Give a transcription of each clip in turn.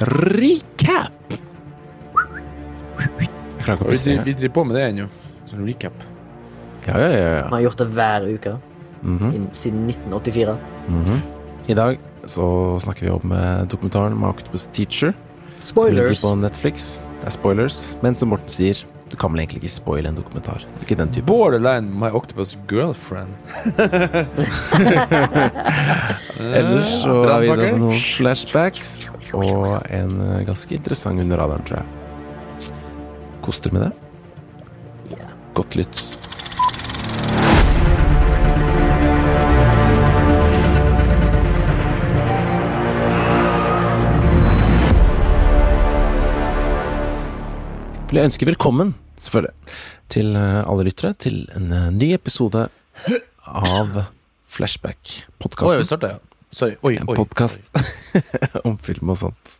recap. Jeg klarer ikke å Vi driver, vi driver på med det ennå. Sånn recap. Ja, ja, ja, ja. Har gjort det hver uke Mhm. inn- siden 1984. Mhm. I dag så snakker vi om eh, dokumentaren My Octopus Teacher. Som ligger Spoilers! på Netflix. Det er spoilers. Men som Morten sier, du kan vel egentlig ikke spoile en dokumentar. Ikke den type. Borderline My Octopus Girlfriend. Ellers så har er vi da noen flashbacks og en eh, ganske interessant under radaren, tror jeg. Koster med det. Godt lytt. Vil jeg ønske velkommen, selvfølgelig, til eh, alle lyttere til en eh, ny episode av Flashback. Oi, vi starta, ja. Sorry. Oi, En podkast om film og sånt.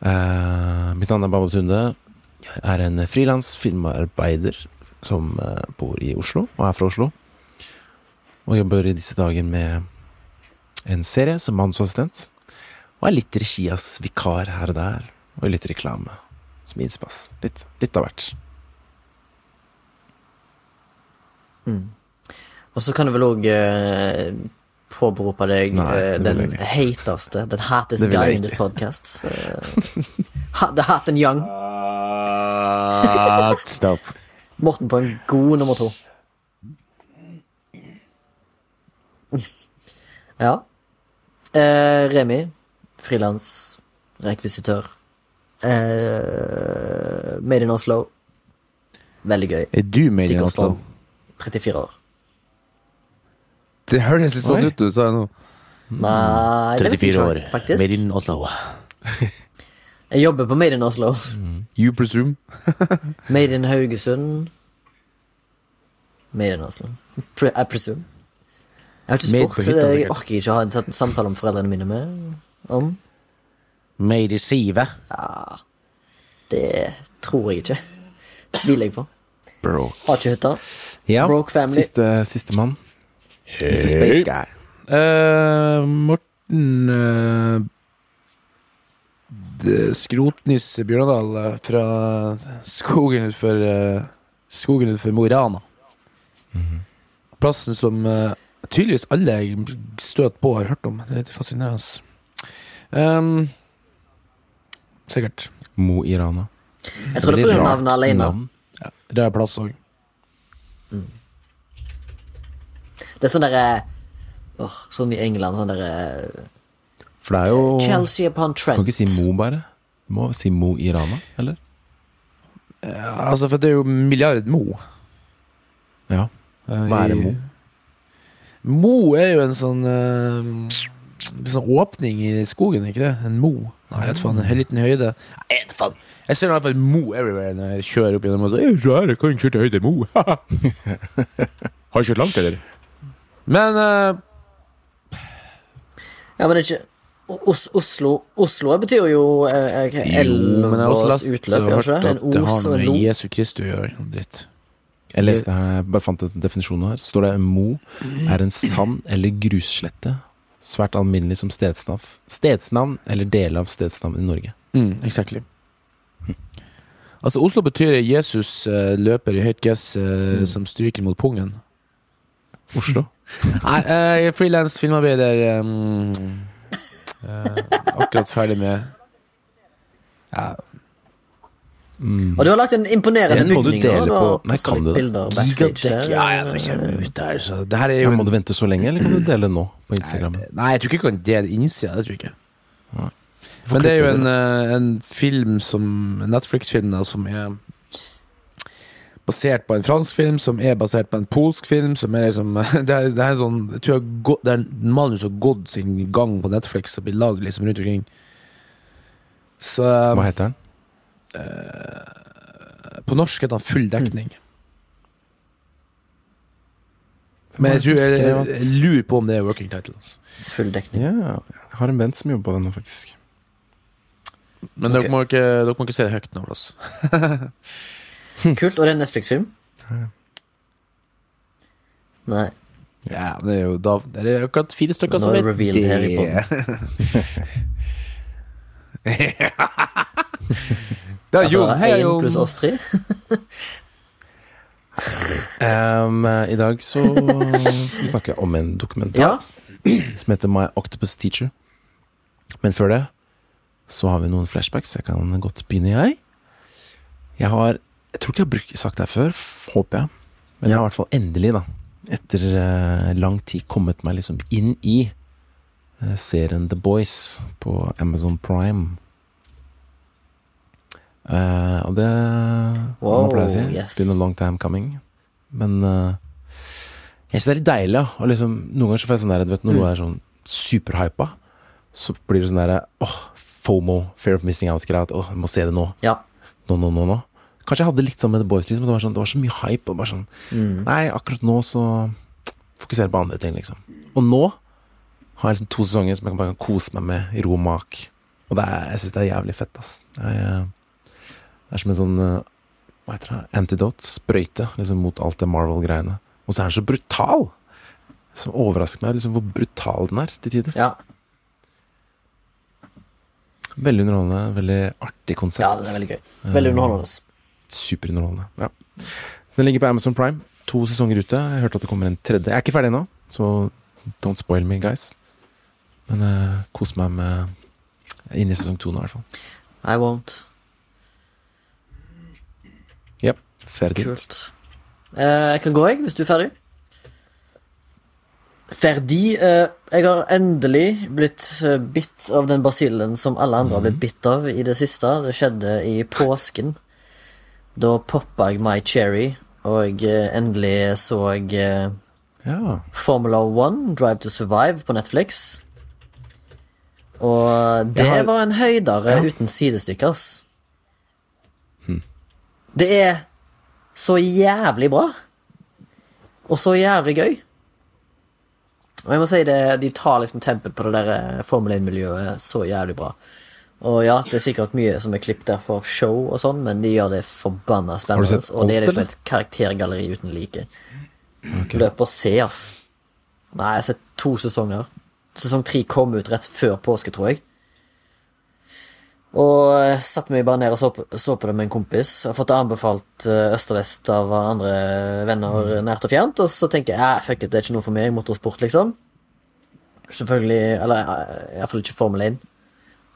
Uh, mitt navn er Baba Tunde. Jeg er en frilans filmarbeider som bor i Oslo, og er fra Oslo. Og jobber i disse dager med en serie som mannsassistent. Og er litt regias vikar her og der, og litt reklame som innspass. Litt, litt av hvert. Og så kan du vel òg eh, påberope deg Nei, eh, den hateste, den hattest guy in this podcast. Ha- the Hat and young. Uh, stuff. Morten på en god nummer to. ja. Eh, Remi, frilans, rekvisitør. Eh, made in Oslo. Veldig gøy. Er du made Stikk Oslo? Oslo. 34 år. Det høres litt sånn Oi. ut du sa nå. Nei, det vet Faktisk. faktisk. in Oslo. Jeg jobber på Made in Oslo. You presume? Made in Haugesund. Made in Oslo. Pre I presume. Jeg har ikke Made spurt, så jeg orker ikke å ha en samtale om foreldrene mine med om. Made i sive. Det tror jeg ikke. Tviler jeg på. Broke. Har ikke hytta. Ja, Broke family. siste, sistemann. Mr. Space Guy. Uh, Morten uh, Skrotnisse Bjørnadal eh, fra skogen utenfor uh, Skogen utenfor Mo i Rana. Plassen som uh, tydeligvis alle jeg støter på, har hørt om. Det er litt fascinerende. Um, sikkert. Mo i Rana. Jeg tror det er pga. navnet alene. Navn. er plass òg. Det er sånn derre åh, Sånn i England, sånn derre For det er jo Chelsea upon Trent. kan ikke si Mo, bare. Du må si Mo i Rana, eller? Ja, altså, for det er jo milliard Mo. Ja. Eh, Hva er det Mo? Mo er jo en sånn uh, en sånn åpning i skogen, ikke det? En mo. Nei, jeg vet faen, en liten høyde. Jeg vet faen. Jeg ser i hvert fall mo everywhere når jeg kjører opp gjennom og «Jeg er rar, jeg kan ikke kjøre til høyde mo. Har du kjørt langt, eller? Men uh... Ja, men ikke Os Oslo Oslo betyr jo eh, eh, Elvås utløp, og gjør hørt ikke det? at det har noe en med. Jesu Kristus å gjøre. Dritt. Jeg leste her, jeg bare fant en definisjon her. Så står det Mo er en sand eller grusslette. Svært alminnelig som stedsnavn, stedsnavn eller del av stedsnavn i Norge. Mm, exactly. Altså, Oslo betyr Jesus uh, løper i høyt gress mm. som stryker mot pungen. Oslo. Nei, uh, er frilans filmarbeider. Um, eh, akkurat ferdig med ja, Og du har lagt en imponerende bygning. Den må du dele da, på- Nei, kan du det? Ja, ja, når kommer ut der, så Det her er Ja, må du vente så lenge, eller kan du dele nå på Instagram? Nei, jeg tror ikke jeg kan dele innsida. Det tror jeg ikke. Nei. Men det er jo en, eh, en film som Netflix-film som er basert på en fransk film, som er basert på en polsk film, som er liksom Det er, det er sånn Jeg tror jeg gått, det er en manus har gått sin gang på Netflix og blitt lagd liksom rundt omkring. Så Hva heter den? På norsk heter han Full dekning. Hvem Men jeg, tror, jeg, jeg lurer på om det er working title. Altså. Full dekning. Ja, jeg har en venn som jobber på den nå, faktisk. Men okay. dere, må ikke, dere må ikke se det høyt nå. Altså. Kult. Og det er en Netflix-film? Nei. Ja, men det er jo da Det er akkurat fire stykker som er vet det revealed her i podden. Det er Altså Jon. Hei, Jon. pluss oss tre. um, I dag så skal vi snakke om en dokumentar Ja. som heter My Octopus Teacher. Men før det så har vi noen flashbacks. Jeg kan godt begynne, jeg. Jeg har Jeg tror ikke jeg har brukt, sagt det her før, håper jeg. Men jeg har i hvert fall endelig, da, etter uh, lang tid, kommet meg liksom inn i uh, serien The Boys på Amazon Prime. Eh, og det wow, man pleier å si. yes. Been a long time coming. Men uh, jeg syns det er litt deilig. ja, Og liksom, noen ganger så får jeg sånn der, du vet, når noe er sånn superhypa, så blir det sånn derre åh, FOMO, fear of missing out-greia. Åh, jeg må se det nå. ja. Nå, nå, nå, nå. Kanskje jeg hadde litt sånn med The Boys, liksom. Det var, sånn, det var så mye hype. Og bare sånn Nei, akkurat nå så fokuserer jeg på andre ting, liksom. Og nå har jeg liksom to sesonger som jeg kan bare kose meg med i ro og mak. Og det er, jeg syns det er jævlig fett, ass. Er, eh, det er som en sånn eh, Hva heter det? Antidote. Sprøyte liksom mot alt det Marvel-greiene. Og så er den så brutal! Som overrasker meg liksom hvor brutal den er til tider. ja. Veldig underholdende, veldig artig konsept. Ja, det er veldig gøy. Veldig underholdende. Superunderholdende. Ja. Den ligger på Amazon Prime. To sesonger ute. Jeg hørte at det kommer en tredje. Jeg er ikke ferdig ennå, så don't spoil me, guys. Men uh, kos meg med inn i sesong to nå, i hvert fall. I won't. Ferdig. Kult. Eh, jeg kan gå, jeg, hvis du er ferdig. Ferdig. Eh, jeg har endelig blitt eh, bitt av den basillen som alle andre har blitt bitt av i det siste. Det skjedde i påsken. Da poppa jeg My Cherry, og eh, endelig så jeg eh, Ja. Formula One, Drive to Survive på Netflix. Og det har- var en høydere Ja. uten sidestykke, ass. Det er så jævlig bra. Og så jævlig gøy. Og jeg må si det, de tar liksom tempen på det der eh, Formel 1-miljøet så jævlig bra. Og ja, det er sikkert mye som er klippet der for show og sånn, men de gjør det forbanna spennende. Alt, Og det er liksom et karaktergalleri uten like. Okay. Løp og se, ass. Nei, jeg har sett to sesonger. Sesong tre kom ut rett før påske, tror jeg. Og jeg satte meg bare ned og så på, så på det med en kompis. Jeg har fått det anbefalt eh, øst og vest av andre venner nært og fjernt. Og så tenker jeg eh, fuck it, det er ikke noe for meg, motorsport, liksom. Selvfølgelig Eller eh, iallfall ikke Formel 1.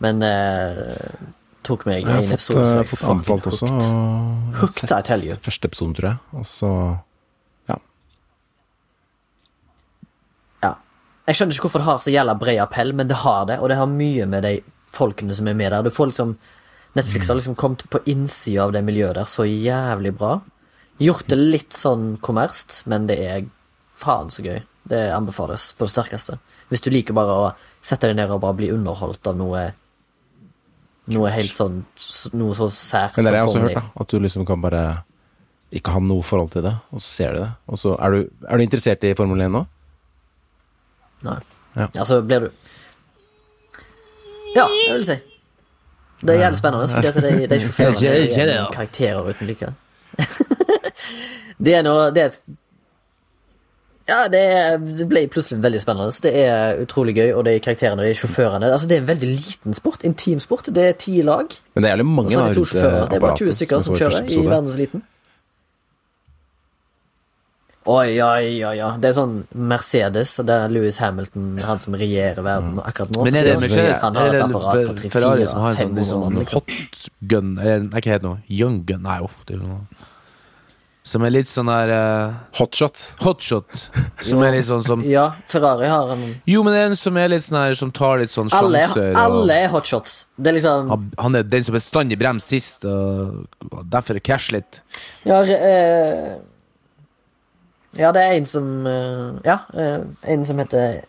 Men eh, tok meg en episode eh, som jeg fått anbefalt også. og har Hooked, I tell you. Første episoden, tror jeg. Og så Ja. Jeg skjønner ikke hvorfor det har så jævla bred appell, men det har det, og det har mye med de folkene som er med der. Du får liksom Netflix har liksom kommet på innsida av det miljøet der så jævlig bra. Gjort det litt sånn kommerst, men det er faen så gøy. Det anbefales på det sterkeste. Hvis du liker bare å sette deg ned og bare bli underholdt av noe Noe helt sånn Noe så sært Men det har jeg også hørt, da. At du liksom kan bare ikke ha noe forhold til det, og så ser du det. Og så er du, er du interessert i Formel 1 nå? Nei. Ja. Altså, blir du Ja, det vil si. Det er jævlig spennende, fordi at de, de sjåførene er det, karakterer uten like. det er noe Det er et Ja, det, det ble plutselig veldig spennende. Det er utrolig gøy, og de karakterene, de sjåførene Altså, det er en veldig liten sport. Intim sport. Det er ti lag. Men det er jævlig mange da, det rundt, Det er bare 20 stykker som, som kjører i verdens verdenseliten. Oi, oi, oi, oi. Det er sånn Mercedes, og det er Louis Hamilton, han som regjerer verden akkurat nå. Men er det Han Mercedes har et eller apparat på Fer- 3, Ferrari som har en sånn liksom, 500 liksom. hot gun Eller nei, hva heter nå? Young gun? Nei, uff, det er noe Som er litt sånn der uh, Hotshot. hotshot. Som er litt sånn som Ja, Ferrari har en Jo, men det en som er litt sånn her Som tar litt sånn Alle, sjanser. og- alle er hotshots. Det er liksom Han- Han er den som bestandig bremser sist, og og derfor krasjer litt. Ja, uh, eh, ja det er en som eh, Ja, eh, en som heter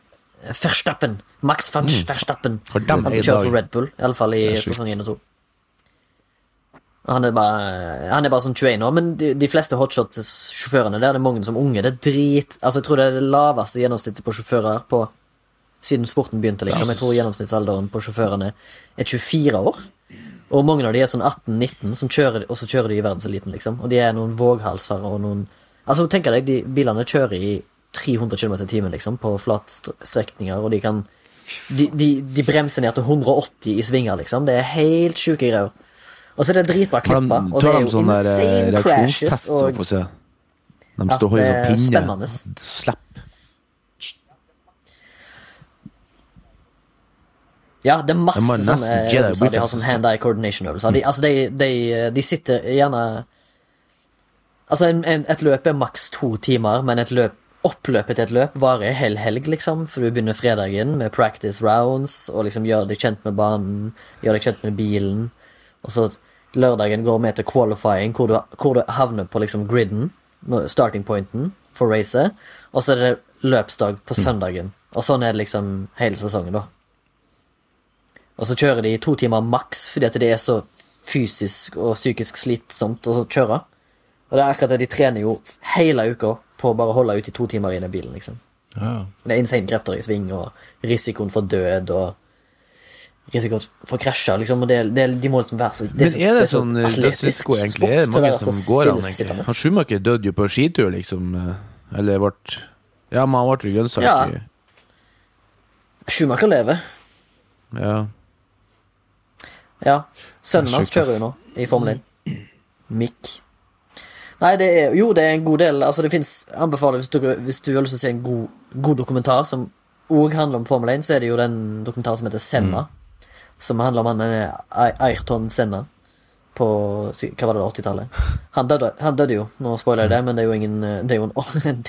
Verstappen. Max van Verstappen. Mm. Han er kjører for Red Bull, iallfall i sesong 1 og 2. Han er bare Han er bare sånn 21 år, men de, de fleste hotshot-sjåførene der, det er mange som unge. Det er drit Altså, jeg tror det er det laveste gjennomsnittet på sjåfører på siden sporten begynte, liksom. Jeg tror gjennomsnittsalderen på sjåførene er 24 år. Og mange av de er sånn 18-19, som kjører, og så kjører de i verdenseliten, liksom. Og de er noen våghalser og noen Altså, tenk deg, de bilene kjører i 300 km i timen, liksom, på flatstrekninger, og de kan De, de, de bremser ned til 180 i svinger, liksom. Det er helt sjuke greier. Og så er det dritbra klippa, og det er jo sånne eh, insane crashes. Og får se? De står og holder er på pinne. Slipp. Ja, det er masse sånne øvelser. De har sånn hand-eye coordination-øvelser. De, altså, de, de, de sitter gjerne Altså, en, en, et løp er maks to timer, men et løp, oppløpet til et løp varer hel helg, liksom. For du begynner fredagen med practice rounds, og liksom gjør deg kjent med banen, gjør deg kjent med bilen. Og så lørdagen går med til qualifying, hvor du, hvor du havner på liksom griden, starting pointen for racet. Og så er det løpsdag på søndagen. Og sånn er det liksom hele sesongen, da. Og så kjører de to timer maks, fordi at det er så fysisk og psykisk slitsomt å kjøre. Og det er akkurat det, de trener jo hele uka på å bare holde ut i to timer i den bilen, liksom. Ja. Det er insane krefter i sving, og risikoen for død, og risikoen for å krasje, liksom. Og det, det, de må liksom være så Men er det så sånn eh, atletisk dødsrisiko, egentlig? Er det mange som så går an, egentlig? Han Schumacher døde jo på skitur, liksom. eh, Eller ble Ja, men han ble grønnsak Ja. Schumacher lever. Ja. Ja. Sønnen er hans kjører jo nå i Formel 1. Mick. Nei, det er jo det er en god del Altså, det fins Anbefaler hvis du, hvis du har lyst til å se en god, god dokumentar som òg handler om Formel 1, så er det jo den dokumentaren som heter Senna. Som handler om han er Ai- Ayrton Senna på Hva var det, da, 80-tallet? Han, døde- han døde jo, nå spoiler jeg det, men det er jo ingen eh, Det er jo en, en,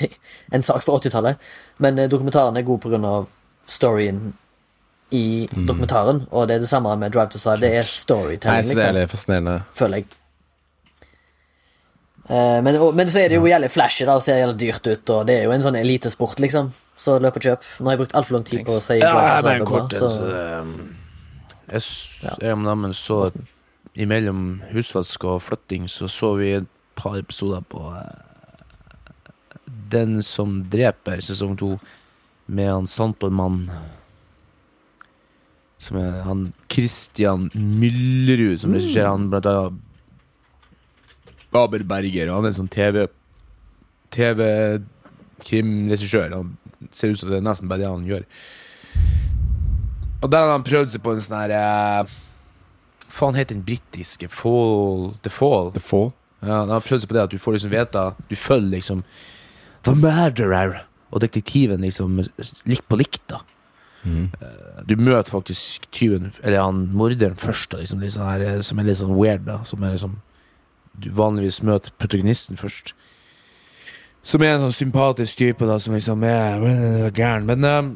en sak fra 80-tallet. Men eh, dokumentaren er god på grunn av storyen i dokumentaren, og det er det samme med Drive to Side. Det er storytelling, liksom. Nei, så det er liksom, litt fascinerende. føler jeg. Eh, men, og, men så er det jo jævlig flashy da, og ser jævlig dyrt ut, og det er jo en sånn elitesport, liksom. Så løp og kjøp. Nå har jeg brukt altfor lang tid på å si Ja, jeg bare en kort en, så, um, Jeg, jeg og Nammen så Imellom husvask og flytting Så så vi et par episoder på eh, Den som dreper sesong 2 Med han Santelmann Som er han Christian Myllerud Som regisserer han blant annet Baberberger Og han er en sånn TV TV-krimregissør Han ser ut som det er nesten bare det han gjør og der hadde han prøvd seg på en sånn her eh, Faen heter den britiske Fall The Fall. The Fall. Ja, han har prøvd seg på det at du får liksom vite Du følger liksom The murderer og detektiven liksom likt på likt, da. Mm. Du møter faktisk tyven, eller han morderen først, da, liksom, sånn her, eh, som er litt sånn weird, da. Som er liksom Du vanligvis møter protagonisten først. Som er en sånn sympatisk type, da, som liksom er gæren. Men uh,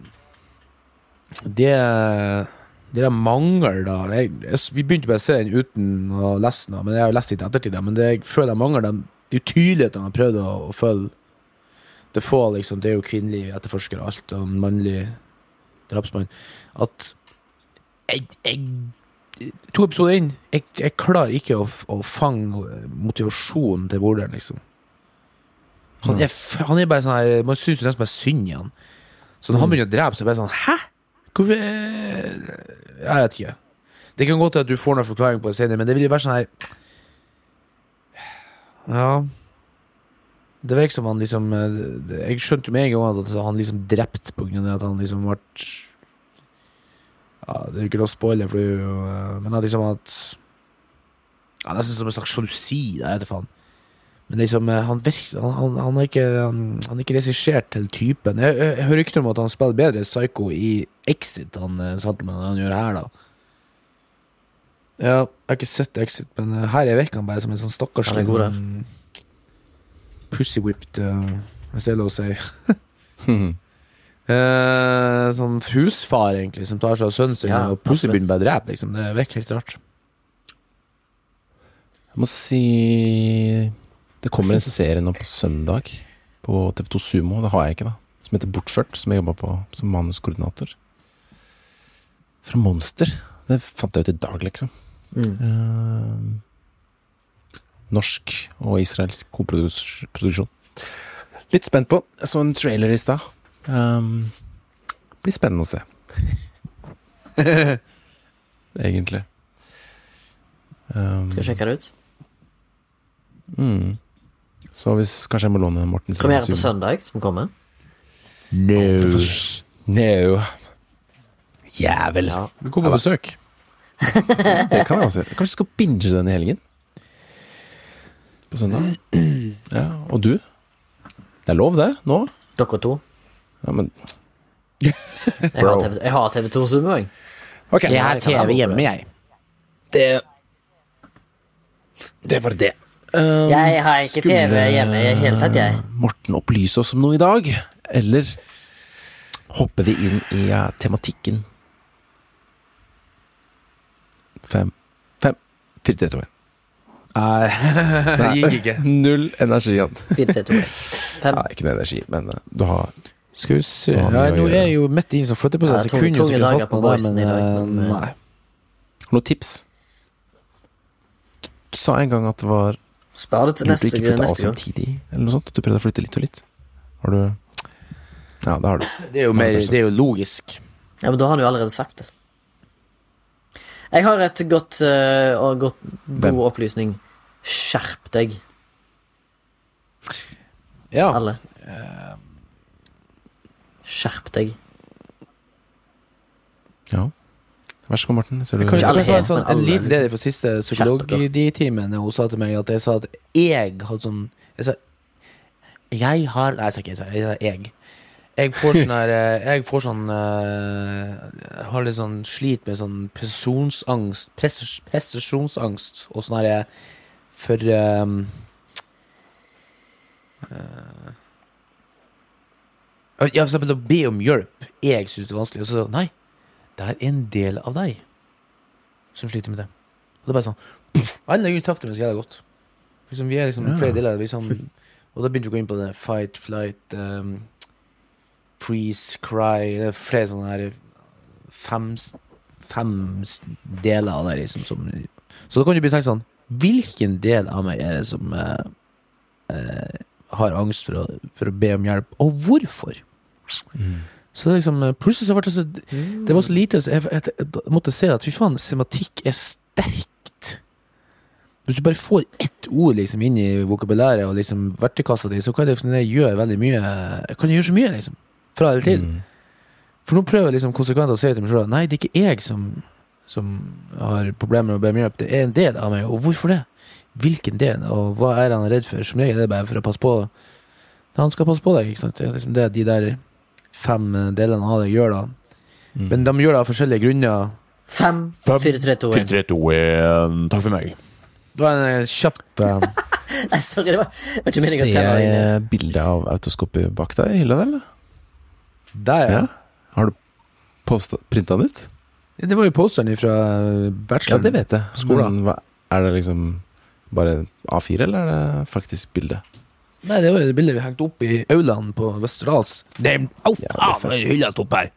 det det der mangler, da jeg, jeg, Vi begynte bare å se den uten å lese den, men jeg har jo lest litt i ettertid. Men det jeg føler jeg mangler, den, det er jo tydelig at har prøvd å, å følge det få, liksom, Det er jo kvinnelig etterforsker og alt, og en mannlig drapsmann. At jeg, jeg To episoder inn, jeg, jeg klarer ikke å, å fange motivasjonen til borderen, liksom. Han er, han er bare sånn her Man syns nesten bare synd i han. Så når han begynner å drepe, så er det bare sånn Hæ? Hvorfor Jeg vet ikke. Det kan godt hende at du får noen forklaring på det senere, men det vil være sånn her Ja Det virker som han liksom eh, Jeg skjønte jo med en gang at han liksom drepte på grunn av at han liksom ble Ja, det er ikke det er jo eh, Men at liksom at ja, Nesten som en slags sjalusi, det vet faen. Men liksom, eh, han virker Han, han, han er ikke Han, han er ikke regissert til typen. Jeg, jeg, jeg hører rykter om at han spiller bedre Psycho i Exit, han eh, enn han gjør her, da. Ja, jeg har ikke sett Exit, men eh, her virker han bare som en sånn stakkars sånn Pussy-whipped, uh, hvis det er lov å si. Eh, sånn husfar, egentlig, som tar seg av sønnen sin, Ja, og plutselig begynner bare å drepe. Liksom. Det virker helt rart. Jeg må si Det kommer en serie nå på søndag på TV2 Sumo. Det har jeg ikke, da. Som heter Bortført, som jeg jobba på som manuskoordinator. Fra Monster. Det fant jeg ut i dag, liksom. Mm. Eh, norsk og israelsk koproduksjon. Litt spent på. Jeg så en trailer i stad. Um, blir spennende å se. Egentlig. Um, Skal vi sjekke det ut? Mm. Så hvis kanskje jeg må låne Morten sin Premiere på søndag, som kommer. No. No. Jævel. Ja. Du kom på besøk. Det kan jeg også gjøre. Kanskje jeg skal binge den i helgen? På søndag? Ja, Og du? Det er lov, det, nå? Dere to. Ja, men Jeg har TV, jeg har TV2 Sumo, jeg. Ok. Jeg har TV hjemme, jeg. Det Det var det. Um, Jeg har ikke skulle TV hjemme i det hele tatt, jeg. Morten opplyse oss om noe i dag? Eller hopper vi inn i uh, tematikken? Fem, fem, fire, tre, to, én. Nei, det gikk ikke. Null energi igjen. Fire, tre, to, én. Fem. Nei, ikke noe energi, men uh, du har Skal vi se ja, Nå er jeg jo midt i en sånn flytteprosess. Jeg kunne jo sikkert hatt på noe der, men dag, eh, men, eh, nei. noen tips. Du sa en gang at det var Spar det til neste, ikke neste gang. samtidig, eller noe sånt. Du prøvde å flytte litt og litt. Har du Ja, det har du. Det er jo mer Det er jo logisk. Ja, men da har du allerede sagt det. Jeg har et godt eh, og godt, god Hvem? opplysning. Skjerp deg, Ja. alle. Skjerp deg. Ja. Vær så god, Morten. Ser du Jeg kan Ikke ikke alle ta en, sånn, en liten liksom. del fra siste psykologitimen. Hun sa til meg at jeg sa at jeg hadde sånn Jeg sa Jeg har Nei, jeg sa ikke jeg. sa Jeg sa jeg. Jeg får sånn her eh, Jeg får sånn eh, Jeg har litt sånn slit med sånn presisjonsangst pres- Prestasjonsangst og sånn her eh, For um, Ja, for eksempel å be om hjelp. Jeg syns det er vanskelig. Og så nei, det er en del av deg som sliter med det. Og det er bare sånn puff, Alle Gud traff det mens så jævla godt. Liksom, vi er liksom Ja. flere deler. Er sånn, og da begynte vi å gå inn på det fight, flight, um, freeze, cry Det er flere sånne her fem, fem deler av det, liksom. Som, så da kan du begynne å tenke sånn Hvilken del av meg er det som uh, uh, har angst for å, for å be om hjelp, og hvorfor? Så det liksom eh, Plutselig så ble det så Det var så lite så jeg, jeg, jeg måtte se at fy faen, sematikk er sterkt. Hvis du bare får ett ord liksom inn i vokabulæret og liksom verktøykassa di, så kan det, det gjøre veldig mye Kan det gjøre så mye, liksom. Fra eller til. Mm. For nå prøver jeg liksom konsekvent å si til meg selv Nei, det er ikke jeg som, som har problemer med hjelp. Det er en del av meg. Og hvorfor det? Hvilken del? Og hva er han redd for? Som regel er det bare for å passe på Han skal passe på deg, ikke sant? Det er liksom det de der fem eh, delene av det gjør, da. Mm. Men de gjør det av forskjellige grunner. Fem, Fem, fire, tre, to, en. 3, 2, 1 Takk for meg. Det var en eh, kjapp eh, Nei, sorry, det var, det var ikke meningen å Ser tenne deg jeg bilde av autoskopet bak deg i hylla, eller? Der, ja. Ja. Har du printa den ut? Det var jo posteren fra Ja, bacheloren. det vet jeg. Skolen. Hva, er det liksom bare A4, eller er det faktisk bilde? Nei, det var jo det bildet vi hengte opp i aulaen på Vesterdals Det er Au, Jævlig faen, det er hylla opp her!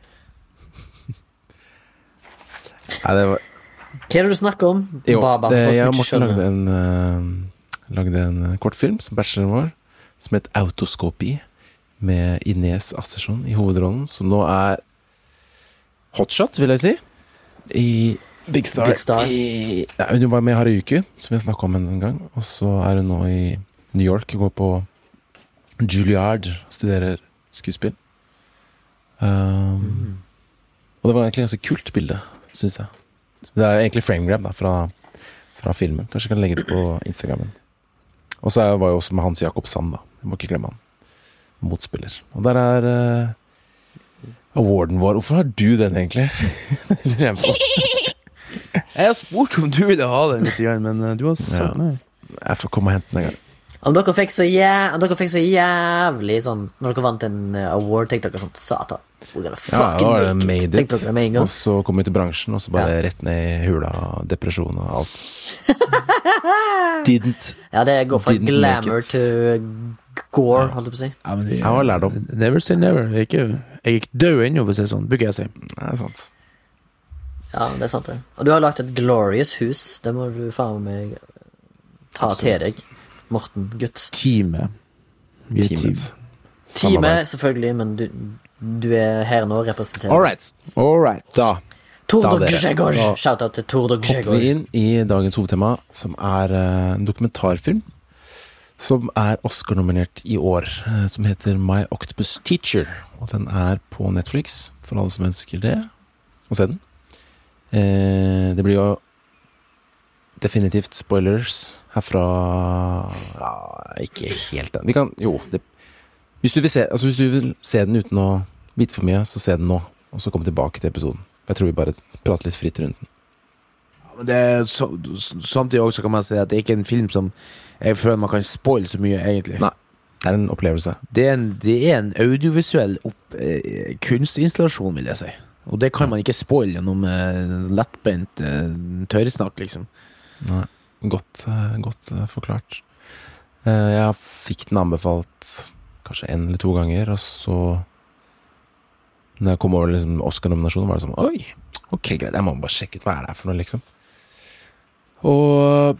Nei, det var Hva er det du snakker om? Jo, Baba, det, jeg og Morten lagde en, uh, lagde en eh, kortfilm som bacheloren vår, som het Autoskopi, med Ines Assersson i hovedrollen, som nå er hotshot, vil jeg si, i Big Star. Big Star. I, ja, hun var med i Harajuku, som vi har snakka om en gang, og så er hun nå i New York og går på Juilliard, studerer skuespill. Um, Og det var egentlig et ganske kult bilde, syns jeg. Det er egentlig framegrab da, fra, fra filmen. Kanskje jeg kan legge det på Instagrammen. Og så var jeg også med Hans Jakob Sand, da. Jeg må ikke glemme han. Motspiller. Og der er uh, awarden vår. Hvorfor har du den, egentlig? Jeg har spurt om du ville ha den litt, men eh, du har sagt Ja. nei. jeg får komme og hente den en gang. Om dere fikk så, jæ om dere fikk så jævlig sånn Når dere vant en eh, award, tenkte dere sånn Satan. We're gonna Ja, da fucking var det make made it. dere det med en gang. Og så kom vi til bransjen, og så bare rett ned i hula. Depresjon og alt. Didn't. Ja, det går fra glamour to gore, holdt jeg på å si. Ja, men det, Jeg har lærdom. Never say never. Jeg er ikke, jeg er ikke død ennå, for å si sånn. Bruker jeg si. Det er sant. Ja, det er sant, det. Og du har lagt et glorious hus. Det må du faen meg ta til deg. Morten, gutt. Teamet. Vi er team. Teamet. Teamet, selvfølgelig, men du, du er her nå og representerer. All right. All right. Da Tordog. Da Shout-out til Tordog hopper vi inn i dagens hovedtema, som er eh, en dokumentarfilm. Som er Oscar-nominert i år, eh, som heter My Octopus Teacher. Og den er på Netflix, for alle som ønsker det. å se den. Eh, det blir jo definitivt spoilers herfra Ja, ikke helt Vi kan Jo. Det, hvis, du se, altså hvis du vil se den uten å vite for mye, så se den nå. Og så komme tilbake til episoden. Jeg tror vi bare prater litt fritt rundt den. Det så, samtidig også kan man si at det er ikke en film som jeg føler man kan spoile så mye, egentlig. Nei. Det er en opplevelse. Det er en, det er en audiovisuell opp, eh, kunstinstallasjon, vil jeg si. Og det kan man ikke spoile gjennom eh, lettbeint eh, tørrsnakk, liksom. Nei. Godt, eh, godt eh, forklart. Eh, jeg fikk den anbefalt kanskje en eller to ganger, og så Når jeg kom over liksom Oscar-nominasjonen, var det sånn Oi! Ok, greit, jeg må bare sjekke ut hva er det her for noe, liksom. Og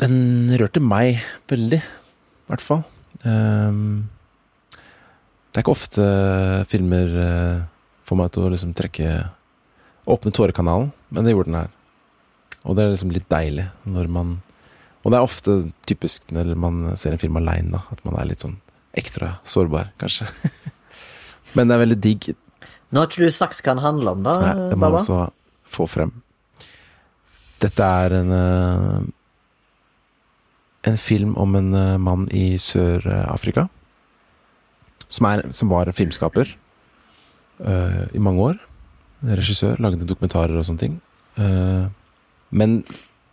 den rørte meg veldig, i hvert fall. Um, det er ikke ofte filmer får meg til å liksom trekke Åpne tårekanalen, men det gjorde den her. Og det er liksom litt deilig når man Og det er ofte typisk når man ser en film aleine, at man er litt sånn ekstra sårbar, kanskje. men det er veldig digg. Nå har ikke du sagt hva den handler om, da, Nei, det må jeg også få frem. Dette er en eh, En film om en eh, mann i Sør-Afrika. Som, som var filmskaper uh, i mange år. Regissør, lagde dokumentarer og sånne ting. Eh, men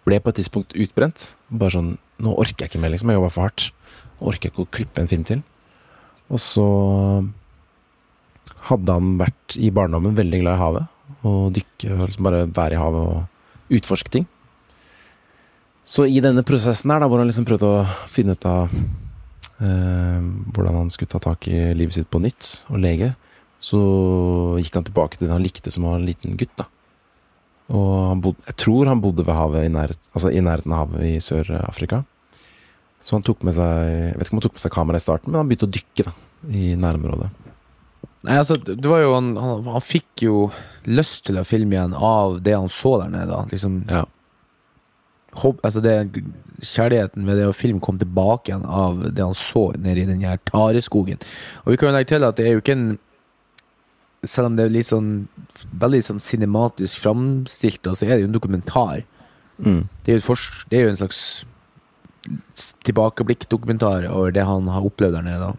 ble på et tidspunkt utbrent. Bare sånn Nå orker jeg ikke mer, liksom. Jeg jobba for hardt. Orker ikke å klippe en film til. Og så hadde han vært i barndommen veldig glad i havet. Og dykke liksom bare være i havet og utforske ting. Så i denne prosessen her, da, hvor han liksom prøvde å finne ut av eh, hvordan han skulle ta tak i livet sitt på nytt, og lege, så gikk han tilbake til det han likte som var en liten gutt. da. Og han bodde, jeg tror han bodde ved havet i, nærhet, altså i nærheten av havet i Sør-Afrika. Så han tok med seg Jeg vet ikke om han tok med seg kamera i starten, men han begynte å dykke da, i nærområdet. Nei, altså, det var jo han, han, han fikk jo lyst til å filme igjen av det han så der nede. da. Liksom, Ja. Håp, altså det, Kjærligheten ved det å filme kom tilbake igjen av det han så nede i den her tareskogen. Og vi kan jo legge til at det er jo ikke en Selv om det er litt sånn veldig sånn cinematisk framstilt, så altså, er det jo en dokumentar. Mm. Det er jo, et fors det er jo en slags tilbakeblikk-dokumentar over det han har opplevd der nede. da.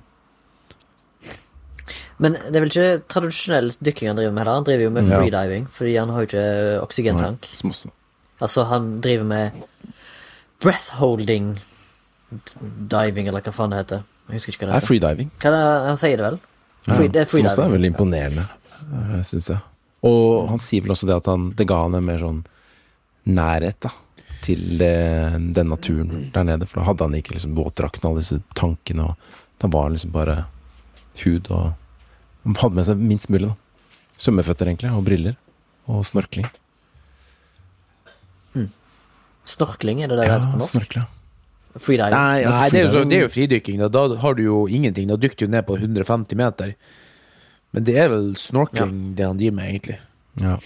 Men det er vel ikke tradisjonell dykking han driver med? da Han driver jo med Ja. freediving, fordi han har jo ikke oksygentank. Nei, Altså, han driver med breathholding diving, eller hva faen det heter. Jeg husker ikke Det hva det heter. freediving. Er freediving. han sier det vel? Free, er som også er veldig imponerende, syns jeg. Og han sier vel også det at han, det ga han en mer sånn nærhet da, til den naturen der nede. For da hadde han ikke liksom våtdrakten og alle disse tankene, og da var han liksom bare hud og Han hadde med seg minst mulig, da. Svømmeføtter, egentlig, og briller. Og snorkling. Snorkling, er det det det Ja, heter på norsk? snorkle. Freediving. Nei, altså, Nei, det er, jo det er jo fridykking. Da, da har du jo ingenting. Da dykker du ned på 150 meter. Men det er vel snorkling det han driver med, egentlig. Ja.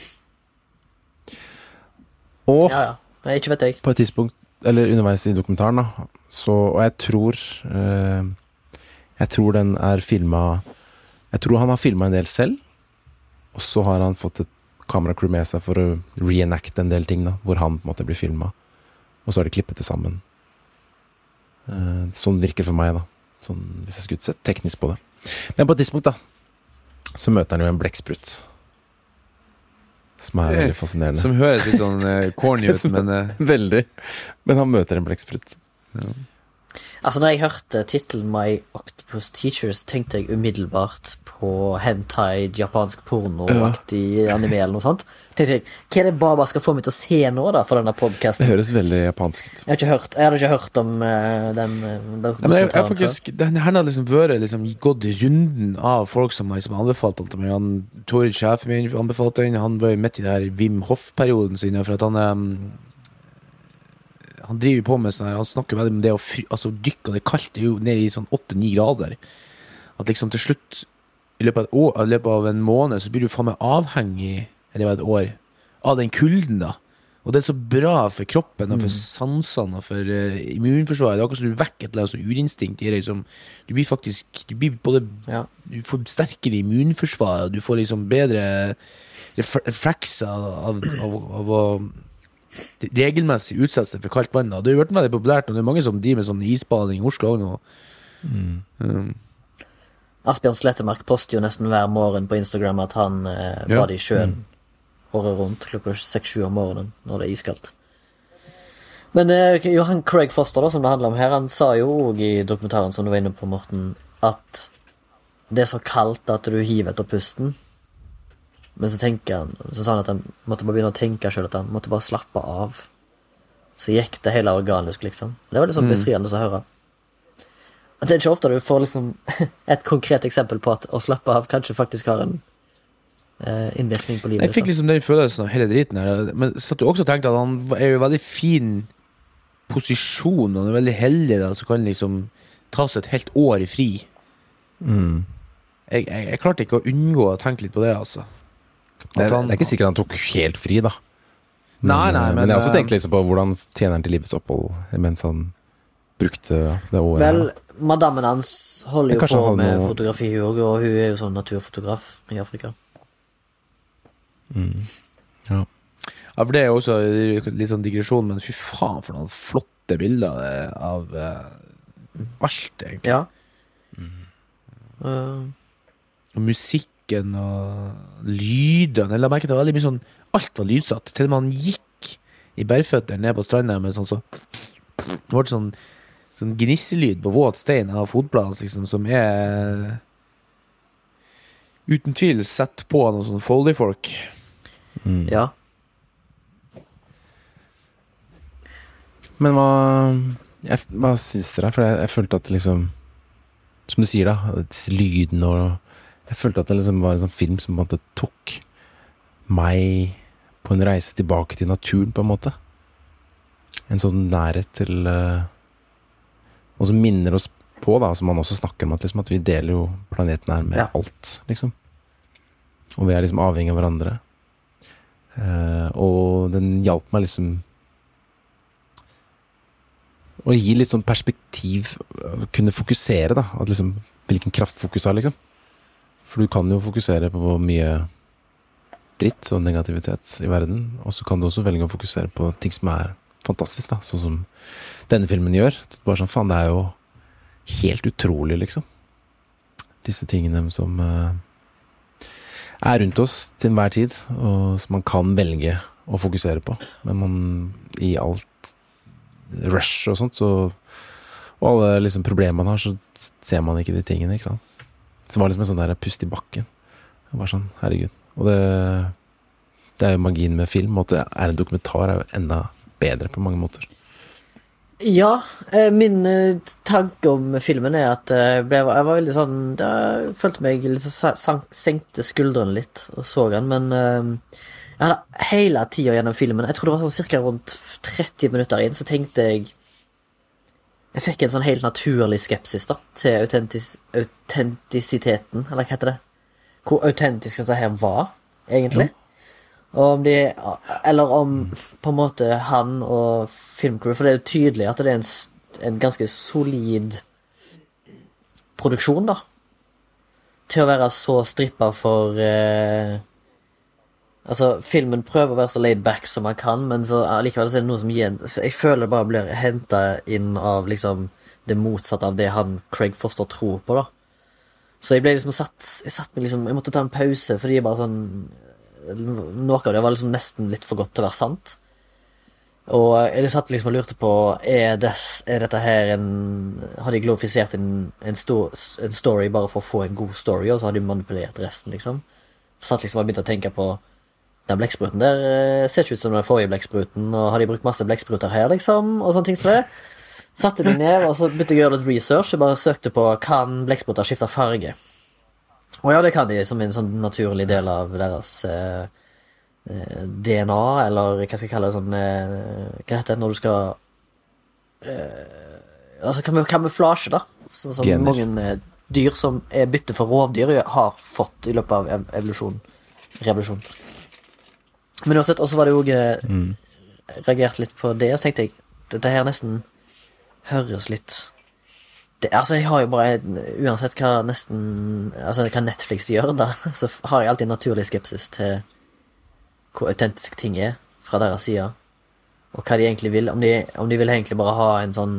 Og Ja, ja. Nei, ikke vet jeg. på et tidspunkt, eller underveis i dokumentaren, da, så Og jeg tror eh, Jeg tror den er filma Jeg tror han har filma en del selv, og så har han fått et kameracrew med seg for å reenacte en del ting, da, hvor han på en måte blir filma. Og så har de klippet det sammen. Eh, sånn virker det for meg, da. Sånn, hvis jeg skulle sett teknisk på det. Men på et tidspunkt, da, så møter han jo en blekksprut. Som er veldig fascinerende. Som høres litt sånn eh, corny ut, men eh, Veldig. Men han møter en blekksprut. Altså, når jeg hørte tittelen My Octopus Teachers, tenkte jeg umiddelbart på hentai, japansk pornoaktig anime eller noe sånt. Tenkte jeg, Hva er det Baba skal få meg til å se nå, da, for denne Det høres veldig japansk ut. Jeg, jeg hadde ikke hørt om uh, den uh, ja, men jeg, jeg faktisk Den her har liksom vært liksom, gått runden av folk som har liksom anbefalt den til meg. Han, Tori sjefen min, anbefalte den. Han var jo midt i den her Wim Hoff-perioden sin. For at han um, Han driver på med sånn her Han snakker veldig om det å fry, altså, dykke, det kaldt. Det er jo nede i sånn åtte-ni grader. At liksom til slutt, i løpet av, et år, i løpet av en måned, så blir du faen meg avhengig Eller et år? Av den kulden, da. Og det er så bra for kroppen Mm. og for sansene og for uh, immunforsvaret. Det er akkurat som du vekker et eller annet sånn urinstinkt i deg som Du blir faktisk Du blir både Ja. Du får sterkere immunforsvar, og du får liksom bedre ref reflekser av, av, av å regelmessig utsette seg for kaldt vann. da. Det har blitt veldig populært, og det er mange som driver med sånn isbading i Oslo nå. Mm. Um, Asbjørn Slettemark poster jo nesten hver morgen på Instagram at han eh, Ja. i sjøen året rundt klokka seks-sju om morgenen når det er iskaldt. Men eh, Johan Craig Foster, da, som det handler om her, han sa jo òg i dokumentaren som du var inne på, Morten, at det er så kaldt at du hiver etter pusten. Men så tenker han Så sa han at han måtte bare begynne å tenke sjøl at han måtte bare slappe av. Så gikk det hele organisk, liksom. Det var liksom mm. befriende å høre. Og Det er ikke ofte du får liksom et konkret eksempel på at å slappe av kanskje faktisk har en eh, innvirkning på livet. jeg fikk liksom den følelsen av hele driten her. Men så at du også tenkte at han er jo i veldig fin posisjon, og han er veldig heldig, da, så kan han liksom ta seg et helt år i fri. Mm. Jeg, jeg, jeg klarte ikke å unngå å tenke litt på det, altså. Det, er- han- det er ikke sikkert han tok helt fri, da. Nei, nei, men, men, jeg har også eh, tenkt litt på hvordan tjener han til livets opphold mens han brukte det året. Vel, madammen hans holder jo på med noe... fotografi òg, og hun er jo sånn naturfotograf i Afrika. ja. Ja, for det er jo også litt sånn digresjon, men fy faen for noen flotte bilder er av uh, alt, egentlig. Ja. Eh, Og musikken og lydene. Jeg la merke til veldig mye sånn Alt var lydsatt. Til og med han gikk i bærføtter ned på stranda med sånn så Det ble sånn, sånn gnisselyd på våt stein av fotbladene, liksom, som er Uten tvil sett på noen sånn Foldy-folk. Mm. ja. Men hva jeg, Hva syns dere? For jeg, jeg følte at liksom Som du sier, da. Lyden lydene og Jeg følte at det liksom var en sånn film som på en måte tok meg på en reise tilbake til naturen, på en måte. En sånn nærhet til eh, Og som minner oss på, da, som man også snakker om, at, liksom, at vi deler jo planeten her med Ja. alt, liksom. Og vi er liksom avhengig av hverandre. Uh, og den hjalp meg liksom å gi litt sånn perspektiv, kunne fokusere, da. At liksom, hvilken kraft fokus har, liksom. For du kan jo fokusere på mye dritt og negativitet i verden, og så kan du også velge å fokusere på ting som er fantastisk, da. Sånn som denne filmen gjør. Bare sånn, faen, det er jo helt utrolig, liksom. Disse tingene som eh, er rundt oss til enhver tid, og som man kan velge å fokusere på. Men man, i alt rush og sånt, så Og alle liksom problemene man har, så ser man ikke de tingene, ikke sant. Så det var liksom en sånn der pust i bakken. Jeg var sånn, herregud. Og det Det er jo magien med film, og at det er en dokumentar, er jo enda bedre på mange måter. Ja, eh, min eh, tanke om filmen er at eh, jeg, ble, jeg var veldig sånn da, følte meg litt sank, Senkte skuldrene litt og så den, men eh, jeg hadde hele tida gjennom filmen Jeg tror det var sånn cirka rundt 30 minutter inn, så tenkte jeg Jeg fikk en sånn helt naturlig skepsis da til autentis, autentisiteten, eller hva heter det? Hvor autentisk dette her var, egentlig. Og om de Eller om på en måte han og filmcrew For det er jo tydelig at det er en, en ganske solid produksjon, da. Til å være så strippa for eh, Altså, filmen prøver å være så laid back som man kan, men så allikevel er det noe som gjen... Jeg føler det bare blir henta inn av liksom det motsatte av det han Craig Foster tror på, da. Så jeg ble liksom satt Jeg satt meg liksom Jeg måtte ta en pause, fordi jeg bare sånn noe av det var liksom nesten litt for godt til å være sant. Og jeg satt liksom og lurte på Er, des, er dette her en Har de glorifisert en, en, sto, en story bare for å få en god story, og så har de manipulert resten, liksom? Satt liksom og begynte å tenke på Den blekkspruten der eh, ser ikke ut som den forrige blekkspruten, og har de brukt masse blekkspruter her, liksom? Og sånne ting som det. Satte meg ned, og så begynte jeg å gjøre litt research. Jeg bare søkte på Kan blekkspruter skifte farge. Og ja, det kan de som en sånn naturlig del av deres eh, eh, DNA, eller hva skal jeg kalle det sånn eh, Hva heter det når du skal eh, Altså kam kamuflasje, da. Sånn som Gener. mange eh, dyr som er bytte for rovdyr, har fått i løpet av ev evolusjon. Revolusjon. Men uansett, også var det jo eh, Reagert litt på det, og så tenkte jeg dette her nesten høres litt det, Altså, jeg har jo bare Uansett hva nesten Altså hva Netflix gjør, da, så har jeg alltid en naturlig skepsis til hvor autentisk ting er fra deres side, og hva de egentlig vil. Om de, om de vil egentlig bare ha en sånn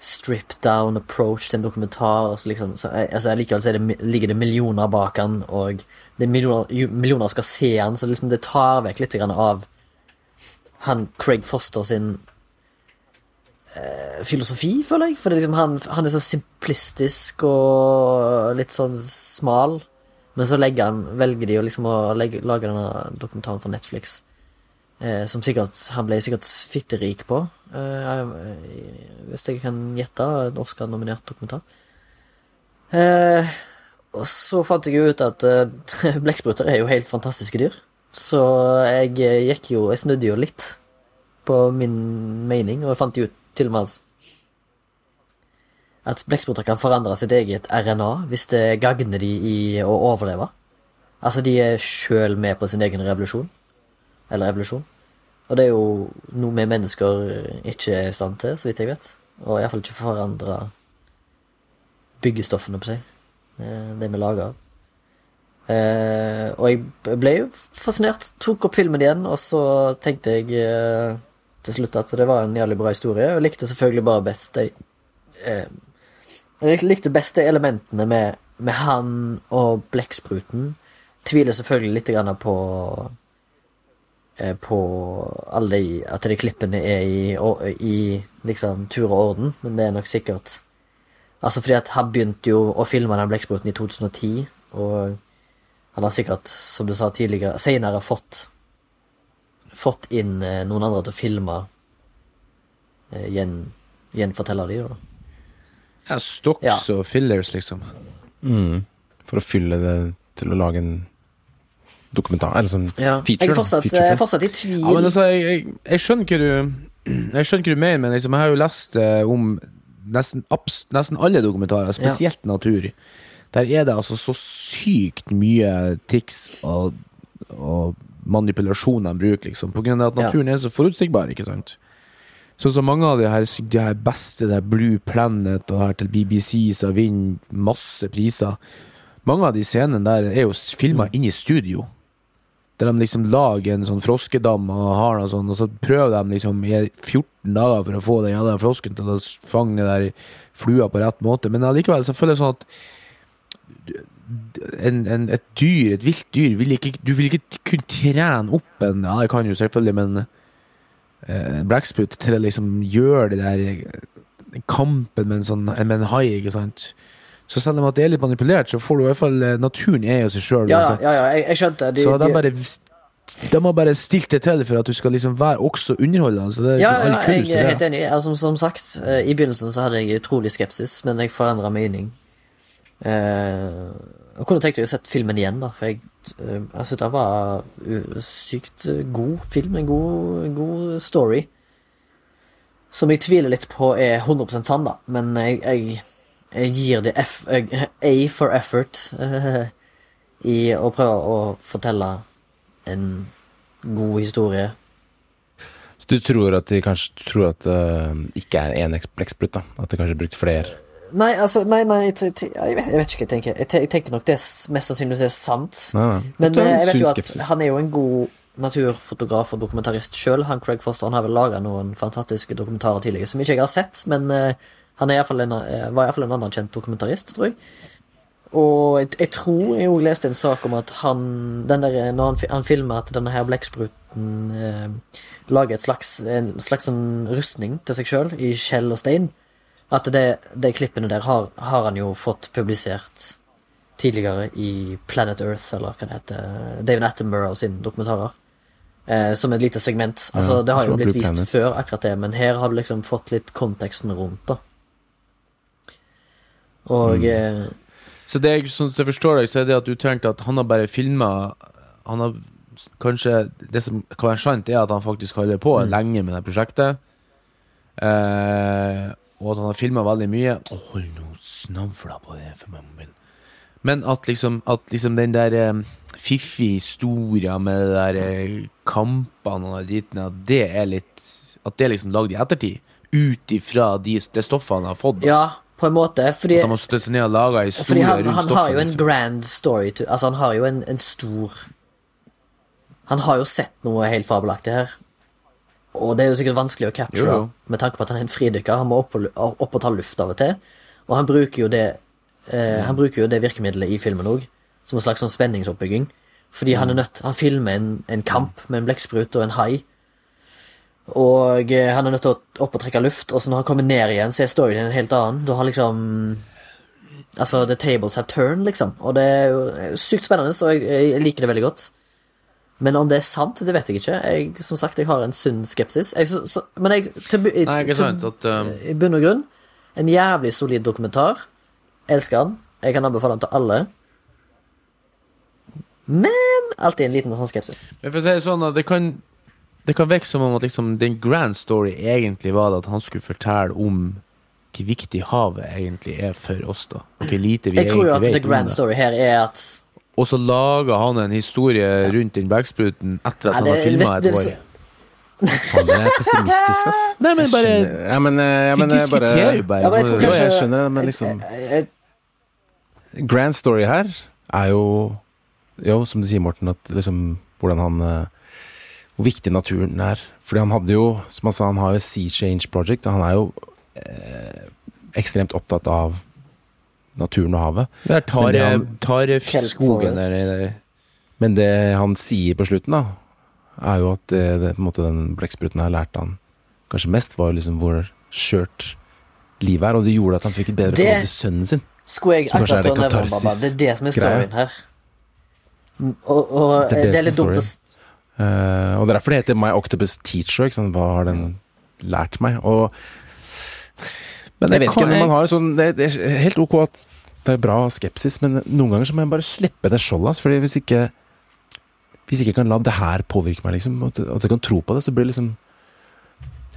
stripped down approach til en dokumentar. Så liksom, så, altså, Likevel så det, ligger det millioner bak han, og det er millioner, millioner skal se han, så liksom det tar vekk litt av han Craig Foster sin eh, filosofi, føler jeg. For liksom, han, han er så simplistisk og litt sånn smal. Men så legger han, velger de å liksom å legge, lage denne dokumentaren for Netflix. Eh, som sikkert Han ble sikkert fitterik på, eh, hvis jeg kan gjette. En Oscar-nominert dokumentar. Eh, og så fant jeg ut at eh, blekkspruter er jo helt fantastiske dyr. Så jeg eh, gikk jo Jeg snudde jo litt på min mening, og jeg fant jo til og med at blekkspruter kan forandre sitt eget RNA hvis det gagner de i å overleve. Altså, de er sjøl med på sin egen revolusjon. Eller evolusjon. Og det er jo noe vi mennesker ikke er i stand til, så vidt jeg vet. Og iallfall ikke forandre byggestoffene på seg. eh, Det vi lager av. Eh, og jeg ble jo fascinert. Tok opp filmen igjen, og så tenkte jeg eh, til slutt at det var en jævlig bra historie. Og likte selvfølgelig bare best de eh, Jeg likte best de elementene med, med han og blekkspruten. Tviler selvfølgelig litt på eh, på alle de At de klippene er i, i liksom tur og orden, men det er nok sikkert Altså fordi at han begynte jo å filme den blekkspruten i 2010, og han har sikkert, som du sa tidligere, senere fått fått inn eh, noen andre til å filme eh, gjen, gjenfortelle de, da. Ja, stocks Ja. og fillers, liksom. Mm. For å fylle det til å lage en dokumentar. Eller sånn Ja. feature. jeg er fortsatt, Feature film. fortsatt i tvil. Ja, men altså, jeg, jeg, jeg skjønner ikke du Jeg skjønner ikke du mener, men liksom, jeg har jo lest eh, om nesten, abs, nesten alle dokumentarer, spesielt natur. Der er det altså så sykt mye tics og, og manipulasjon de bruker, liksom. På grunn av at Ja. naturen er så forutsigbar, ikke sant. Sånn som mange av de her, de her beste, det her Blue Planet og her til BBC som vinner masse priser. Mange av de scenene der er jo filma Mm. inne i studio. Der de liksom lager en sånn froskedam og har noe sånn, og så prøver de liksom i 14 dager for å få den jævla frosken til å fange der flua på rett måte. Men allikevel så føler jeg sånn at en, en, et dyr, et vilt dyr, vil ikke, du vil ikke kunne trene opp en Ja, det kan jo selvfølgelig, men eh, en blekksprut til å liksom gjøre det der kampen med en sånn med en hai, ikke sant. Så selv om at det er litt manipulert, så får du i hvert fall eh, Naturen er jo seg sjøl ja, uansett. ja, ja, jeg, jeg skjønte. De, så de bare De har bare stilt det til for at du skal liksom være også underholdende. Så det er ja, ja, jeg er helt enig. Altså, som, som sagt, eh, i begynnelsen så hadde jeg utrolig skepsis, men jeg forandra mening. Uh, jeg kunne tenkt meg å sett filmen igjen, da, for jeg, uh, jeg synes det var uh, sykt eh, god film. En god, god story. Som jeg tviler litt på er 100 sann, da, men jeg, jeg, jeg gir det F, A for effort eh, i å prøve å fortelle en god historie. Så du tror at de kanskje tror at det ikke er én blekksprut, da? At de kanskje har brukt flere? Nei, altså, nei, nei, jeg, vet, ikke hva jeg tenker. Jeg, tenker nok det mest sannsynligvis er sant. Men eh, jeg vet jo at han er jo en god naturfotograf og dokumentarist sjøl. Han Craig Foster han har vel laga noen fantastiske dokumentarer tidligere som ikke jeg har sett, men eh, han i en, eh, var iallfall en anerkjent dokumentarist, tror jeg. Og jeg, jeg tror jeg òg leste en sak om at han den der, Når han, han filmer at denne her blekkspruten eh, lager et slags, en slags sånn rustning til seg sjøl i skjell og stein. At det, de klippene der har, har han jo fått publisert tidligere i Planet Earth, eller hva det heter. David Attenborough sin dokumentarer. Eh, som et lite segment. Altså, Ja, det har jo blitt vist Planet. før, akkurat det, men her har du liksom fått litt konteksten rundt, da. Og mm. Så det jeg, sånn jeg forstår deg, så er det at du tenkte at han har bare filma Han har kanskje Det som kan være sant, er at han faktisk holder på Mm. lenge med det prosjektet. Eh, og at han har filma veldig mye. Å, hold nå snavla på det for meg, mobilen. Men at liksom, at liksom den der eh, fiffige historia med de der eh, kampene og driten, at det er litt At det er liksom lagd i ettertid. Ut ifra de, det stoffet han har fått. Ja, på en måte. Fordi, At han har seg ned og laga historier han, rundt han har jo en liksom. grand story to, Altså, han har jo en, en stor Han har jo sett noe helt fabelaktig her. Og det er jo sikkert vanskelig å capture, Jo, jo. med tanke på at han er en fridykker. Han må opp og, opp og ta luft av og til. Og han bruker jo det eh, Han bruker jo det virkemidlet i filmen òg, som en slags sånn spenningsoppbygging. Fordi han er nødt Han filmer en, en kamp med en blekksprut og en hai. Og eh, han er nødt til å opp og trekke luft, og så når han kommer ned igjen, så er storyen en helt annen. Du har liksom Altså, the tables have turned, liksom. Og det er jo jo sykt spennende, så jeg, jeg liker det veldig godt. Men om det er sant, det vet jeg ikke. Jeg, som sagt, jeg har en sunn skepsis. Jeg, så, så, men jeg til, Nei, ikke sant. At, um, I bunn og grunn, en jævlig solid dokumentar. Elsker den. Jeg kan anbefale den til alle. Men alltid en liten sånn skepsis. Men for å si det sånn det kan Det kan virke som om at liksom den grand story egentlig var at han skulle fortelle om hvor viktig havet egentlig er for oss, da. Og hvor lite vi Jeg tror jo at egentlig the vet om grand story her er at Og så lager han en historie rundt den blekkspruten etter at Nei, han har filma et år. Faen, det er pessimistisk, ass. Nei, men Jeg bare skjønner- Ja, men, ja, men jeg bare bare. Ja, men jeg tror Jo, jeg skjønner det, men liksom Jeg- jeg- Grand story her er jo Jo, som du sier, Morten, at liksom hvordan han eh, Hvor viktig naturen er. Fordi han hadde jo, som han sa, han har jo Sea Change Project. og Han er jo eh, ekstremt opptatt av naturen og havet. Der tar, det han- tar skogen der der. Men det han sier på slutten, da, er jo at det, det, på en måte, den blekkspruten har lært han kanskje mest, var jo liksom hvor skjørt livet er. Og det gjorde at han fikk et bedre forhold til sønnen sin. Skulle jeg Som kanskje er akkurat det til å nevne, Baba, det er det som er storyen her. Og, og Det er det det, er som litt dumt å Eh, og det er derfor det heter My Octopus Teacher. Ikke sant? Hva har den lært meg? Og Men jeg vet ikke, når man har sånn Det, det er helt ok at det er bra skepsis, men noen ganger så må jeg bare slippe det skjoldet. Fordi hvis ikke Hvis ikke jeg kan la det her påvirke meg, liksom, at, at jeg kan tro på det, så blir det liksom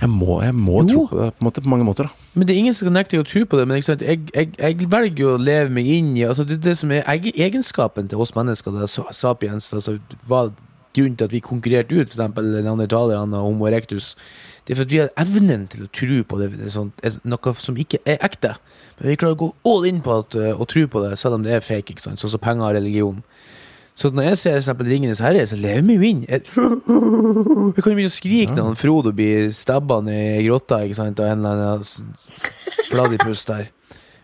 Jeg må, jeg må tro på det på, måte, på mange måter. da Men det er ingen som kan nekte å tro på det. Men? Jeg, jeg, jeg velger å leve meg inn i altså det, det som er egenskapen til oss mennesker, det er sa- sapiens, altså hva grunnen til at vi konkurrerte ut f.eks. neandertalerne og Homo erectus, det er for at vi har evnen til å tro på det, det er noe som ikke er ekte. Men vi klarer å gå all in på at, og å tro på det, selv om det er fake. ikke sant? Sånn som penger og religion. Så når jeg ser eksempel Ringenes herre, så lever vi jo inn. Jeg, vi kan jo begynne å skrike når Frodo blir stabba ned i grotta ikke sant? av en eller annen pladdipus der.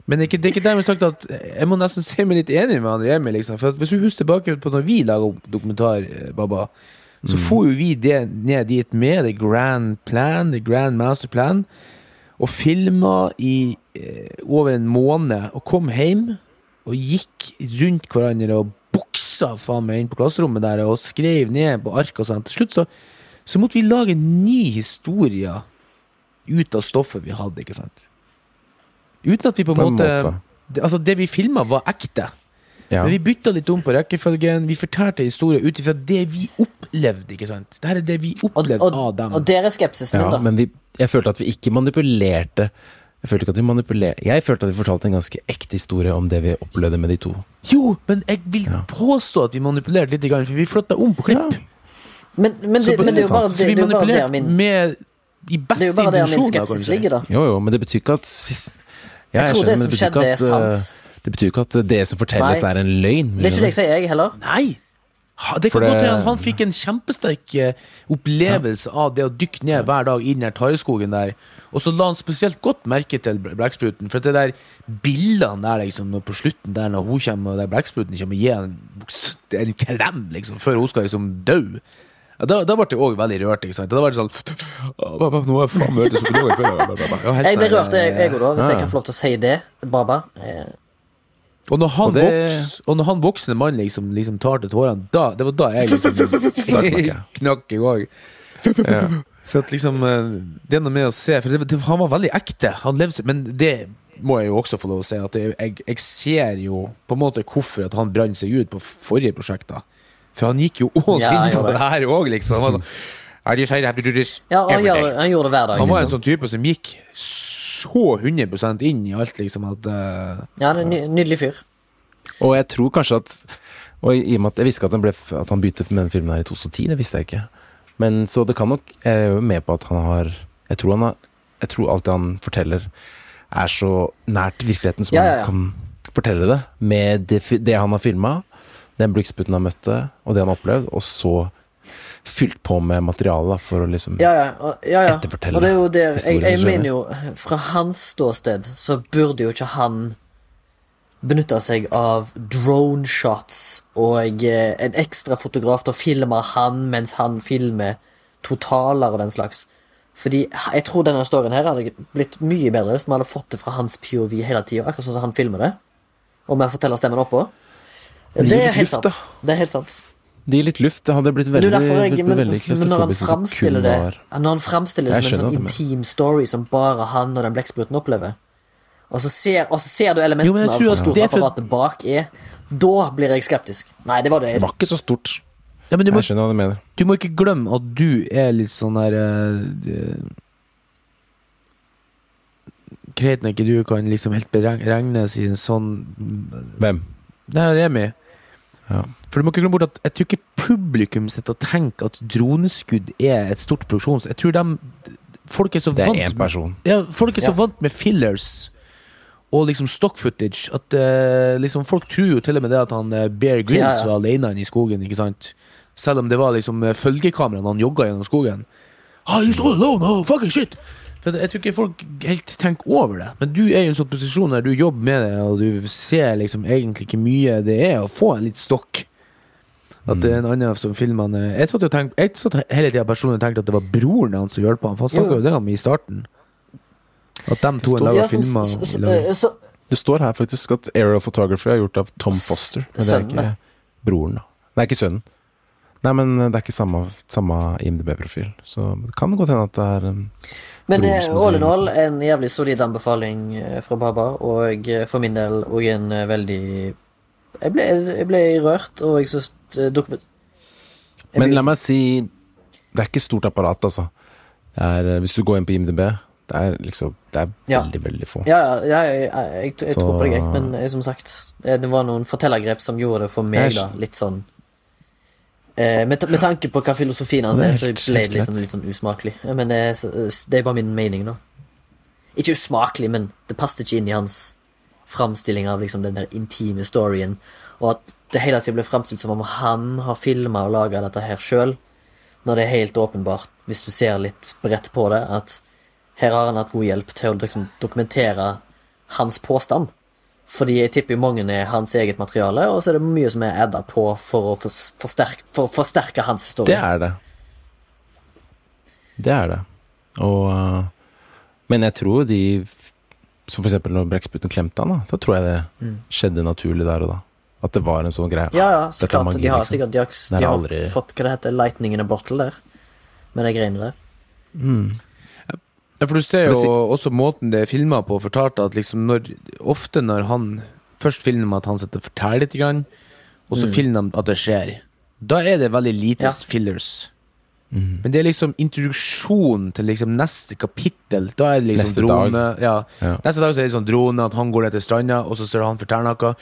Men det er ikke, det er ikke dermed sagt at jeg må nesten si meg litt enig med André Emil. Liksom. For hvis du husker tilbake på når vi laga dokumentar, eh, Baba, så får jo vi det ned dit med the grand plan, the grand master plan, og filma i eh, over en måned, og kom hjem og gikk rundt hverandre og boksa faen meg inn på klasserommet der og skrev ned på ark og sånn. Til slutt så, så måtte vi lage en ny historie ut av stoffet vi hadde, ikke sant? Uten at vi på På en måte, måte. Det, Altså, det vi filma, var ekte. Ja. Men vi bytta litt om på rekkefølgen. Vi fortalte historier ut ifra det vi opplevde. ikke sant? Dette er det vi opplevde og, av dem. og der er skepsisen Ja, da. men vi, jeg følte at vi ikke manipulerte. Jeg følte ikke at vi manipulerte Jeg følte at vi fortalte en ganske ekte historie om det vi opplevde med de to. Jo, men jeg vil Ja. påstå at vi manipulerte litt, grann, for vi flytta om på klipp. Men, men, det, men det er jo bare, det, vi det er jo bare manipulerte min med i Det er jo bare der min skepsis ligger, da. Jo, jo, men det betyr ikke at sist ja, Jeg tror skjønner, det som skjedde, er at, sant. eh, Det betyr jo ikke at det som fortelles, Nei. er en løgn. Det er ikke det jeg sier, jeg heller. Nei! Ha, det kan godt hende han fikk en kjempesterk opplevelse opplevelse av det å dykke ned hver dag i den her tareskogen der. Og så la han spesielt godt merke til ble- blekkspruten. For det der bildene der liksom på slutten der når hun kommer og der blekkspruten kommer og gir en, en klem liksom før hun skal liksom dø. Ja, da, da ble det òg veldig rørt. ikke sant? Da var det sånn Nå har jeg faen meg hørt det så før. Jeg ble rørt, jeg jeg òg, da, hvis Ja. jeg kan få lov til å si det. Baba. Eh, Og når han, Og det- voks, og når han voksne mann liksom, liksom tar til tårene, da, det var da jeg liksom knakk jeg. i gang. For at liksom eh, Det er noe med å se For det, det, Han var veldig ekte. Han levde Men det må jeg jo også få lov å si. At jeg, jeg ser jo på en måte hvorfor at han brant seg ut på forrige prosjekt. da For han gikk jo all Ja, inn på det her òg, liksom. Han, sånn, I decided I have to do this ja, han, gjorde det hver dag. Han var en Liksom. sånn type som gikk så 100% inn i alt, liksom. At uh, Ja, det er en nydelig fyr. Og jeg tror kanskje at Og i i og med at jeg visste at han, ble, at han begynte med den filmen her i 2010, det visste jeg ikke. Men så det kan nok Jeg er jo med på at han har Jeg tror han har Jeg tror alt det han forteller, er så nært virkeligheten som Ja, ja, ja. han kan fortelle det. Med det, det han har filma, den blikksputten han møtte, og det han har opplevd, og så fylt på med materiale for å liksom Ja, ja. Ja, ja. Etterfortelle og det er jo det, Jeg, jeg mener jo, fra hans ståsted, så burde jo ikke han benytte seg av drone shots og eh, en ekstra fotograf til å filme han mens han filmer totaler og den slags. Fordi jeg tror denne storyen her hadde blitt mye bedre hvis vi hadde fått det fra hans POV hele tida, akkurat sånn som han filmer det. Og med fortellerstemmen oppå. Det er helt luft, sant. da. Det er helt sant. Det gir litt luft. Det hadde blitt veldig, det jeg, men, veldig men når han framstiller det Når han framstiller det som en sånn intim story som bare han og den blekkspruten opplever, og så ser, og så ser du elementene jo, av hvor stort det er for- bak er, da blir jeg skeptisk. Nei, det var det. Det var ikke så stort. Ja, men du må, Jeg skjønner hva du mener. du må ikke glemme at du er litt sånn der uh, Greit når ikke du kan liksom helt beregnes i en sånn Hvem? Det er Remi. Ja. For du må ikke glemme bort at jeg tror ikke publikum sitter og tenker at droneskudd er et stort produksjons... Jeg tror de Folk er så Det er vant én person. Ja, folk er så Ja. vant med fillers og liksom stock footage at uh, liksom folk tror jo til og med det at han uh, Bear Grylls Ja, ja. var alene inne i skogen, ikke sant? Selv om det var liksom eh, følgekamera han jogga gjennom skogen. Ah, he's all alone, oh, fucking shit! For jeg tror ikke folk helt tenker over det. Men du er i en sånn posisjon der du jobber med det, og du ser liksom egentlig ikke mye det er å få en litt stokk. At det er en annen som filmer eh, Jeg satt jo tenkt, jeg satt hele tida personlig og tenkte at det var broren hans som hjalp ham, for han snakka Jo. det om i starten. At de to laga filmer Det står her faktisk at Aerial Photography er gjort av Tom Foster. Men det er ikke broren, da. Det er ikke sønnen. Nei, men det er ikke samme, samme IMDb-profil. Så det kan godt hende at det er um, men eh, all in all en jævlig solid anbefaling eh, fra Baba, og eh, for min del òg en veldig jeg ble, jeg ble rørt, og jeg syns dokument... Jeg Men la meg si Det er ikke stort apparat, altså. Det er, hvis du går inn på IMDb, det er liksom Det er Ja. veldig, veldig få. Ja, ja, ja jeg, jeg, jeg, tror på deg, jeg. Men som sagt, det var noen fortellergrep som gjorde det for meg, da. Litt sånn med, med tanke på hva filosofien hans er så ble det liksom litt sånn usmakelig. Men det er, det er bare min mening, da. Ikke usmakelig, men det passet ikke inn i hans framstilling av liksom den der intime storyen. Og at det hele tiden ble framstilt som om han har filma og laga dette her sjøl, når det er helt åpenbart, hvis du ser litt bredt på det, at her har han hatt god hjelp til å liksom dokumentere hans påstand. Fordi jeg tipper mange er hans eget materiale, og så er det mye som er adda på for å forsterke, for forsterke hans historie. Det er det. Det er det. Og uh, Men jeg tror de Som for eksempel når Brekksputen klemte han, da, så tror jeg det skjedde naturlig der og da. At det var en sånn greie. Mm. Ja, ja, så klart. magi, de har liksom. sikkert de har, de har aldri- fått hva det heter, lightning in a bottle der. Med de greiene der. Ja, for du ser jo også måten det er filma på, fortalte at liksom når Ofte når han først filmer at han sitter og forteller litt, grann, og så filmer han at det skjer, da er det veldig lite Ja. fillers. Men det er liksom introduksjon til liksom neste kapittel. Da er det liksom Neste drone. dag. Ja. Ja. Neste dag så er det sånn drone, at han går ned til stranda, og så ser han forteller noe.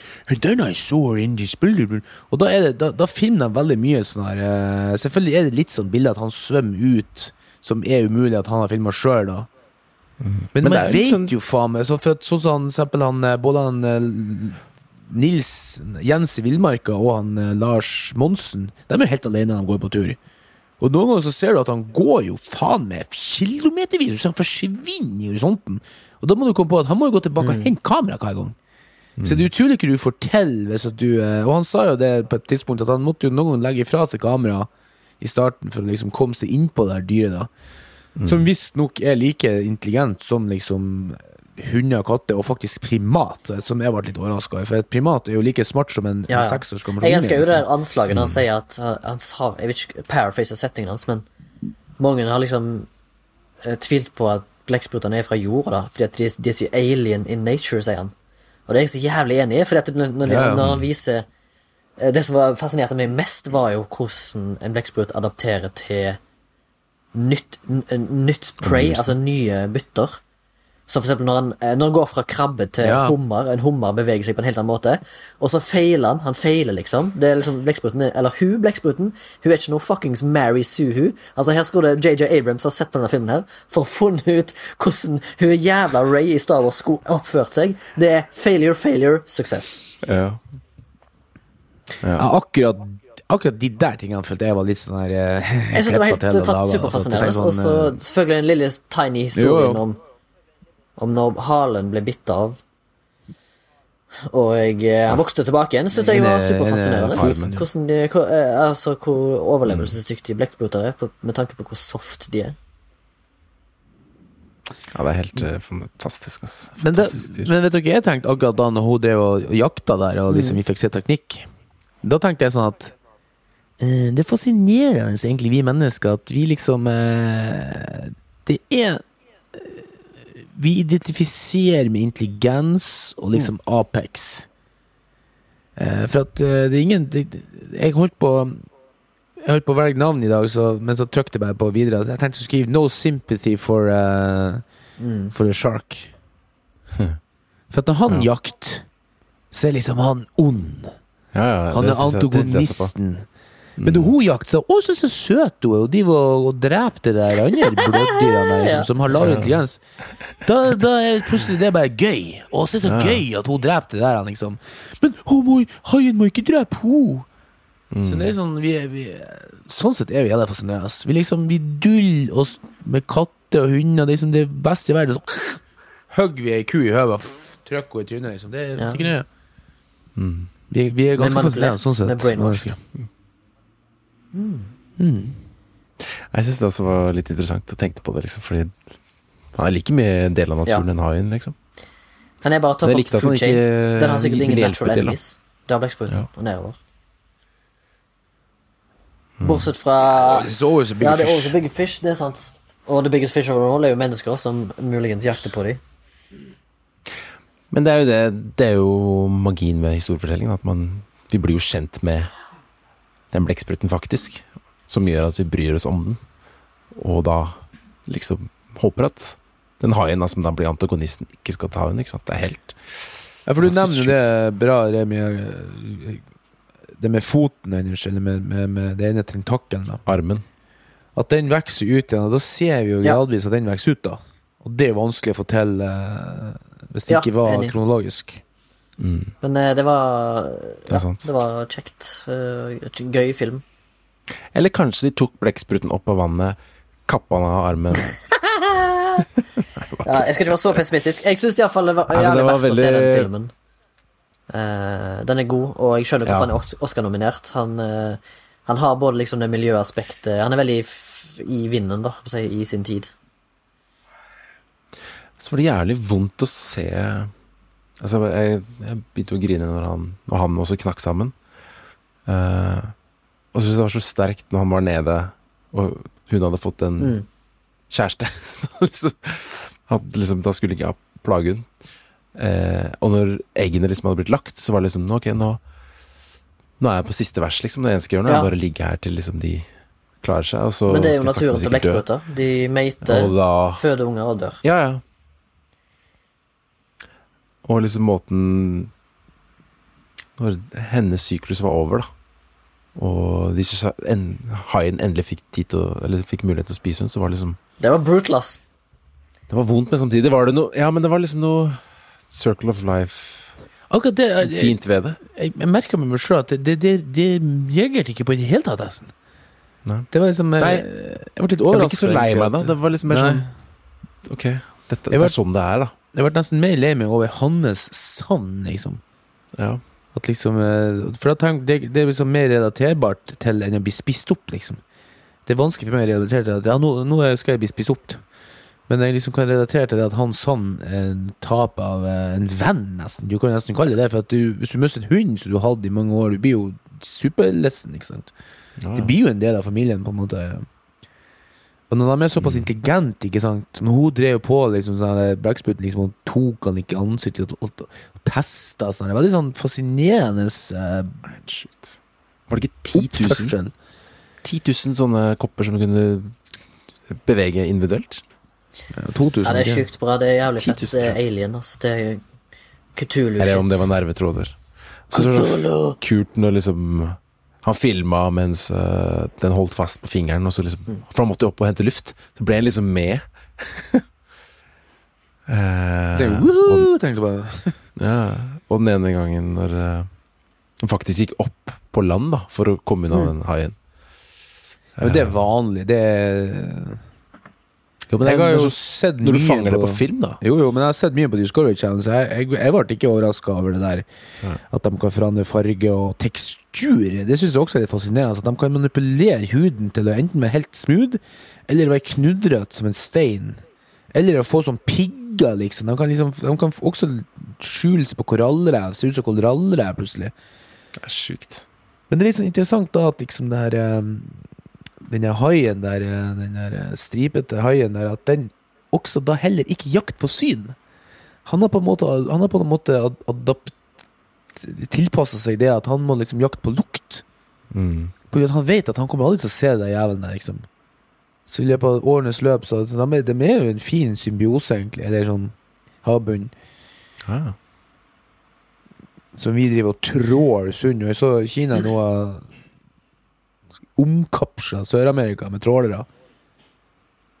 Og da, er det, da, da filmer de veldig mye sånn her eh, Selvfølgelig er det litt sånn bilde at han svømmer ut, som er umulig at han har filma sjøl, da. Men, Men man veit vet sånn- jo faen meg Sånn som for eksempel han, eh, både han eh, Nils Jens i Villmarka og han eh, Lars Monsen De er jo helt alene når de går på tur. Og noen ganger så ser du at han går jo faen meg kilometervis, så han forsvinner i horisonten. Og da må du komme på at han må jo gå tilbake og hente kamera hver gang. Så det er utrolig ikke du får til hvis at du Og han sa jo det på et tidspunkt, at han måtte jo noen ganger legge fra seg kamera i starten for å liksom komme seg innpå det her dyret, da. Som visstnok er like intelligent som liksom hunder og katter, og faktisk primat, som jeg ble litt overraska over. For et primat er jo like smart som en, Ja, ja. Jeg elsker jo det liksom. anslaget når han sier at han, sa Jeg vil ikke paraphrase settingen hans, men mange har liksom eh, tvilt på at blekksprutene er fra jorda, da, fordi at de, de er så alien in nature, sier han. Og det er jeg så jævlig enig i, for når, når, Ja, når han viser Det som fascinerte meg mest, var jo hvordan en blekksprut adapterer til nytt, n- nytt prey, altså nye bytter. Så for eksempel når han, eh, når han går fra krabbe til Ja. hummer, en hummer beveger seg på en helt annen måte, og så feiler han. Han feiler, liksom. Det er liksom blekkspruten, er- Eller hun, blekkspruten, hun er ikke noe fuckings Mary Sue, hun. Altså, her skulle JJ Abrams ha sett på denne filmen her for å funne ut hvordan hun jævla Ray i Star Wars skulle oppført seg. Det er failure, failure, success. Ja. Ja, akkurat, akkurat de der tingene følte jeg var litt sånn her eh, Jeg synes det var helt fast, superfascinerende. altså, Og så sånn, selvfølgelig den lille tiny historie historien jo. om Om når halen ble bitt av. Og jeg, eh, han vokste tilbake igjen. Synes jeg var En, eh, superfascinerende. en. Hvordan de, hvor, eh, altså, hvor overlevelsesdyktige blekkspruter er, med tanke på hvor soft de er. ja, det er helt uh, fantastisk, ass. Men, det, Fantastisk men vet dere, jeg tenkte akkurat da når hun drev og jakta der, og liksom vi fikk se teknikk Da tenkte jeg sånn at eh, Det er fascinerende, egentlig, vi mennesker, at vi liksom eh, Det er eh, Vi identifiserer med intelligens og liksom Apex. Eh, for at eh, det er ingen det, Jeg holdt på jeg holdt på å velge navn i dag, så, men så trykte jeg bare på videre. Jeg tenkte å skrive 'No sympathy for, uh, Mm. for a shark'. For at når han Ja. jakter, så er liksom han ond. Ja, ja, Han er antagonisten. det- det antagonisten. Men hun seg Å, så, så søt hun er, og de var og drepte det der andre bløddyrene liksom, som har lav intelligens. Da, da er plutselig det bare gøy. Å, så er det så gøy at hun drepte det der, liksom. Men hun må, haien må ikke drepe henne! Mm. Så det er sånn vi, er- vi, Sånn sett er vi jævla fascinerende. Vi liksom Vi duller oss med katter og hunder. Det er liksom det beste i verden. Så hogger vi ei ku i høvet og trykker henne i trynet, liksom. Det er Ja. ikke nøye. Mm. Vi, vi er ganske fascinerte sånn sett. med brainwash. mennesker. Mm. Jeg syns det også var litt interessant å tenke på det, liksom, fordi han er like mye en del av naturen Ja. enn haien, liksom. Kan jeg bare ta bort food chain? ikke Den har sikkert ingen natural enemies. Det har blekkspruten Ja. og nedover. Mm. Bortsett fra It's always a big Ja, det er always også big fish, det er sant. Og the biggest fish of all er jo mennesker som muligens jakter på dem. Men det er jo det Det er jo magien med historiefortellingen, at man Vi blir jo kjent med den blekkspruten, faktisk. Som gjør at vi bryr oss om den. Og da liksom håper at den haien som da blir antagonisten, ikke skal ta henne. Ikke sant? Det er helt Ja, for du nevner nevner det bra, Remi. Det med foten hennes, eller med, med, med det ene tentakelen. da. armen. At den vokser ut igjen, og da ser vi jo Ja. at den vokser ut. da Og det er vanskelig å fortelle hvis det Ja, ikke var enig. kronologisk. Mm, Men eh, det var det ja, det var kjekt. Eh, gøy film. Eller kanskje de tok blekkspruten opp av vannet, kappa han av armen Ja, jeg skal ikke være så pessimistisk. Jeg syns iallfall det var Ja, jævlig det var verdt å se den filmen. Uh, den er god, og jeg skjønner hvorfor Ja. han er Oscar-nominert. Han, uh, han har både liksom det miljøaspektet Han er veldig f i vinden, da, i sin tid. Så var det jævlig vondt å se Altså, jeg, jeg begynte å grine når han, når han også knakk sammen. Uh, og syntes det var så sterkt når han var nede, og hun hadde fått en Mm. kjæreste. så liksom, hadde liksom, da skulle ikke jeg plage hun. Uh, og når eggene liksom hadde blitt lagt, så var det liksom Ok, nå, nå er jeg på siste vers, liksom. Det eneste jeg gjør nå, Ja. er bare å ligge her til liksom de klarer seg. Så Men det er jo naturen til blekkspruter. De meiter, Og da føder unger og dør. Ja, ja. Og liksom måten Når hennes syklus var over, da, og de synes en, haien endelig fikk, tid til å, eller fikk mulighet til å spise henne, så var det liksom Det var brutal, ass. Det var vondt, men samtidig var det noe Ja, men det var liksom noe Circle of life Akkurat det Jeg, jeg, fint ved det. jeg, jeg merka med meg sjøl at det, det, det, det reagerte ikke på i det hele tatt, nesten. Nei. Det var liksom eh, Nei. Jeg ble litt Jeg ble ikke så lei meg da. Det var liksom mer sånn Ok, dette, det er sånn det er, da. Jeg ble nesten mer lei meg over hans savn, liksom. Ja. At liksom eh, For tenker, det, det er liksom mer relaterbart til enn å bli spist opp, liksom. Det er vanskelig for meg å relatere til at ja, nå, nå skal jeg bli spist opp. Men jeg liksom kan relatere til det at han savn en tap av eh, en venn, nesten. Du kan nesten kalle det det. For du, hvis du mister en hund som du hatt i mange år, du blir jo superlessen, ikke sant. Ja, Det blir jo en del av familien, på en måte. Og når de er såpass intelligente, ikke sant Når hun drev på liksom sånn Blackspruten liksom, hun tok han ikke i ansiktet og, og, og testa sånn, Det var litt sånn fascinerende uh, Shit. Var det ikke 10 000, 10 000 sånne kopper som du kunne bevege individuelt? 2000. Ja, det er sjukt bra. Det er jævlig 10 000, fett. Det er alien, ass. Det er Cthulhu-shit. Eller om det var nervetråder. Så så, så kult når liksom Han filma mens uh, den holdt fast på fingeren, og så liksom For han måtte jo opp og hente luft. Så ble han liksom med. uh, Det er jo, woohoo, tenkte jeg bare. ja, og den ene gangen når eh, han faktisk gikk opp på land da for å komme unna den haien. Men det er vanlig. Det er Jo, men Jeg har jo sett Når du fanger det på film, da. Jo, jo, men jeg har sett mye på Discovery Channel, så jeg, jeg, jeg ble ikke overraska over det der. Ja. At de kan forandre farge og tekstur. Det syns jeg også er litt fascinerende. At de kan manipulere huden til å enten være helt smooth, eller være knudrete som en stein. Eller å få sånn pigger, liksom. De kan, liksom, de kan også skjule seg på korallrev. Se ut som korallrev, plutselig. Det er sjukt. Men det er litt sånn interessant da at liksom det her um, Den her haien der, eh, den der eh, stripete haien der, at den også da heller ikke jakt på syn. Han har på en måte, han har på en måte adapt tilpassa seg det at han må liksom jakte på lukt. Mm. På grunn av at han vet at han kommer aldri til å se den jævelen der, liksom. Så i løpet av årenes løp, så, så de, de er jo en fin symbiose, egentlig. Eller sånn havbunn. Ah. som vi driver og trår sund. Og jeg så Kina nå omkapsla Sør-Amerika med trålere.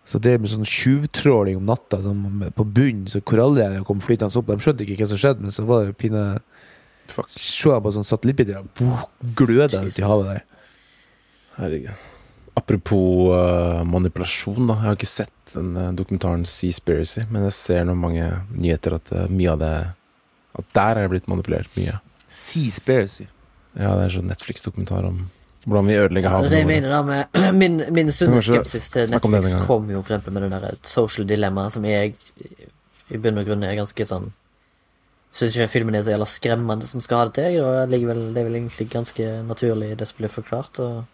Så det med sånn tjuvtråling om natta sånn på bunnen, så korallrevet kom flytende opp. De skjønte ikke hva som skjedde, men så var det pine Fuck. Se på sånn satellittbilder gløda uti i havet der. Herregud. Apropos uh, manipulasjon, da. Jeg har ikke sett den uh, dokumentaren Seaspiracy, men jeg ser nå mange nyheter at uh, mye av det At der er det blitt manipulert mye. Seaspiracy. Ja, det er en sånn Netflix-dokumentar om hvordan vi ødelegger havet. det jeg mener da med Min, min sunne skepsis til Netflix kom jo for eksempel med det der social dilemma, som jeg i bunn og grunn er ganske sånn Syns ikke filmen er så jævla skremmende som skal ha det til. Og det er vel egentlig ganske naturlig, det som blir forklart. Og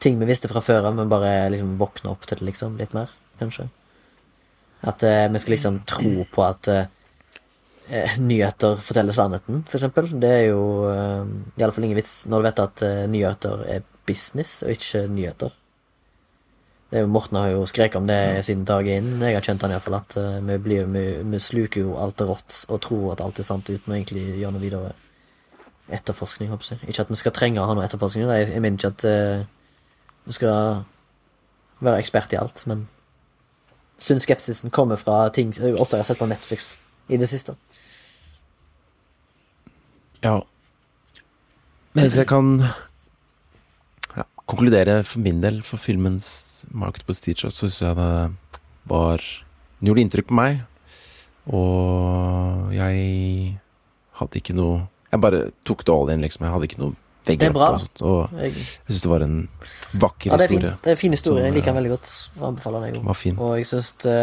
ting vi visste fra før av, men bare liksom våkne opp til det, liksom. Litt mer, kanskje. At uh, vi skal liksom tro på at eh, eh, nyheter forteller sannheten, for eksempel. Det er jo eh, i alle fall ingen vits når du vet at eh, nyheter er business og ikke nyheter. Det er jo, Morten har jo skreket om det siden dagen inn. Jeg har kjent han iallfall at eh, vi, blir, vi, vi sluker jo alt rått og tror at alt er sant uten å egentlig gjøre noe videre etterforskning. håper jeg. Ikke at vi skal trenge å ha noe etterforskning. Jeg, jeg mener ikke at uh, vi skal være ekspert i alt, men sunn skepsisen kommer fra ting jeg ofte har sett på Netflix i det siste. Ja. Mens jeg kan ja, konkludere for min del for filmens market prestige, så syns jeg det var Den gjorde inntrykk på meg. Og jeg hadde ikke noe Jeg bare tok det all in, liksom. Jeg hadde ikke noe Det vegger er bra. oppe. Og, sånt, og Jeg, syns det var en vakker ja, det er, fin, historie. det er en fin historie. Jeg liker den eh, veldig godt. Jeg Anbefaler den. jeg Den. Og jeg syns det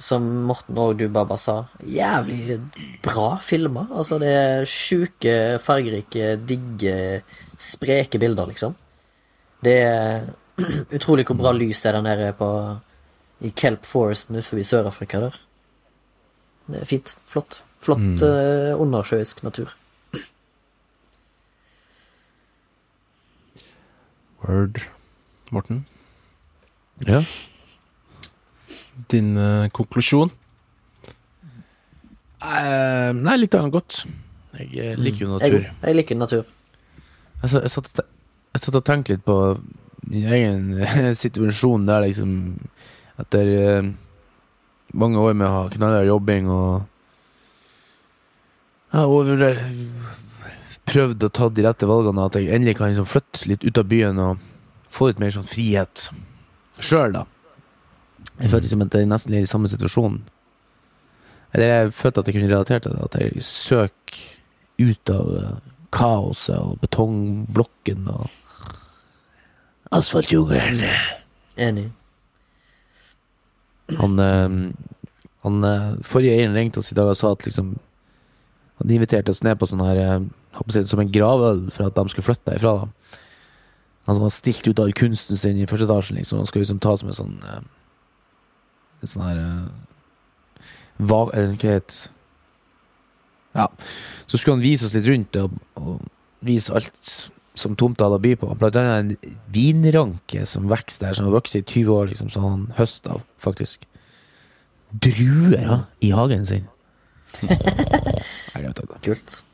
som Morten og du Baba sa, jævlig bra filmer. Altså, det er sjuke, fargerike, digge, spreke bilder, liksom. Det er utrolig hvor bra lys det er der nede på i Kelp Foresten utenfor Sør-Afrika der. Det er fint. Flott. Flott eh, undersjøisk natur. Word. Morten, Ja. Din uh, konklusjon? Uh, nei, litt annet godt. Jeg eh, liker jo natur. Jeg, jeg liker natur. Jeg, jeg, satt, og jeg satt og tenkte litt på min egen situasjon der, liksom. Etter uh, mange år med å ha knallhard jobbing og Jeg har over prøvd å ta de rette valgene, at jeg endelig kan liksom flytte litt ut av byen og få litt mer sånn frihet sjøl, da. Jeg følte liksom at jeg nesten er i samme situasjon. Eller jeg følte at jeg kunne relatert til det, at jeg søker ut av eh, kaoset og betongblokken og asfaltjungelen. Enig. Han, eh, han eh, Forrige eieren ringte oss i dag og sa at liksom Han inviterte oss ned på sånn her Som en gravøl for at de skulle flytte ifra. Da. Han som har stilt ut all kunsten sin i første etasjen. Liksom. Han skal liksom ta som en sånn eh, En sånn her Hva Eller hva het Ja. Så skulle han vise oss litt rundt og, og vise alt som tomta hadde å by på. Blant annet en vinranke som vokser der, som har vokst i 20 år, liksom, som han høster av, faktisk. druer ja, i hagen sin. Kult.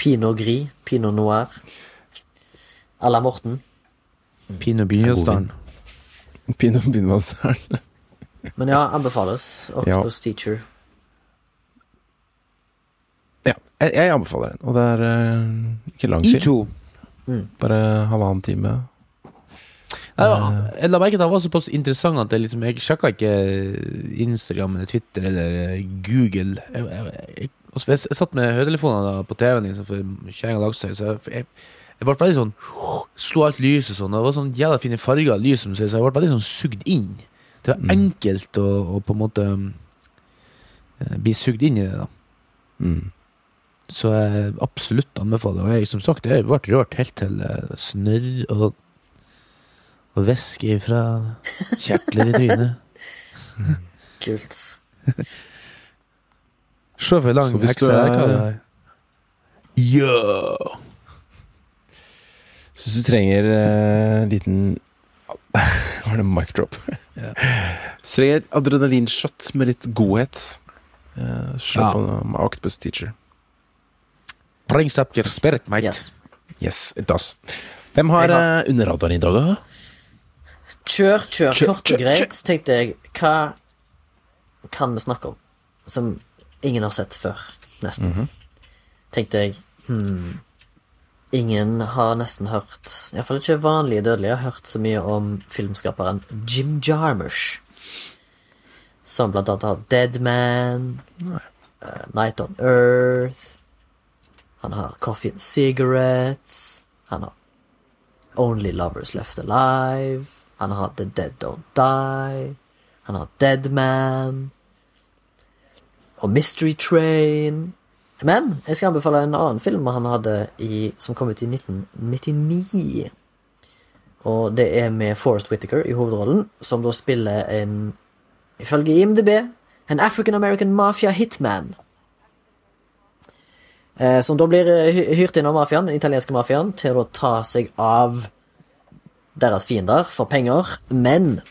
Pinot Gris, Pinot Noir. à la Morten. Pinot Bynjøsdalen. Pinot Binvasseren. Men ja, anbefales. Octopus Teacher. Ja, jeg, jeg anbefaler den. Og det er uh, ikke lang film. to. Bare halvannen time. Nei, jeg la merke til at han var såpass interessant at jeg, liksom, jeg sjekka ikke Instagram eller Twitter eller Google. Jeg, jeg, jeg, altså, jeg, jeg satt med høytelefonene på TV-en liksom, for kjerringa lagde seg, så jeg, jeg, jeg ble veldig sånn Slo alt lyset sånn, det var sånn jævla fine farger av lys, som sier, så jeg ble veldig sånn sugd inn. Det var enkelt å, å på en måte um, bli sugd inn i det. da Mm. Så jeg absolutt anbefaler. Og jeg som sagt, jeg ble rørt helt til eh, snørr og, og væske fra kjertler i trynet. Kult. Se for lang hekse hva er. Ja! Så hvis du trenger en en liten Var det mic drop? Ja. Et adrenalinshot med litt godhet. Uh, Slå Ja. på Octopus Teacher. Bringstepker spirit, mate. Yes. Yes, it does. Hvem har har- eh, under radaren i dag, da? Kjør, kjør, Kjør, kort kjør, og greit. Tenkte jeg, hva kan vi snakke om som ingen har sett før, nesten? Mhm. Tenkte jeg, hmm Ingen har nesten hørt, iallfall ikke vanlige dødelige, har hørt så mye om filmskaperen Jim Jarmusch. Som blant annet har Dead Man, uh, Night on Earth Han har Coffee and Cigarettes. Han har Only Lovers Left Alive. Han har The Dead Don't Die. Han har Dead Man. Og Mystery Train. Men jeg skal anbefale en annen film han hadde i, som kom ut i 1999. Og det er med Forrest Whittaker i hovedrollen, som da spiller en, ifølge IMDb, en African American mafia hitman. Eh, som da blir eh, hyrt inn av mafiaen, den italienske mafiaen, til å ta seg av deres fiender for penger. Men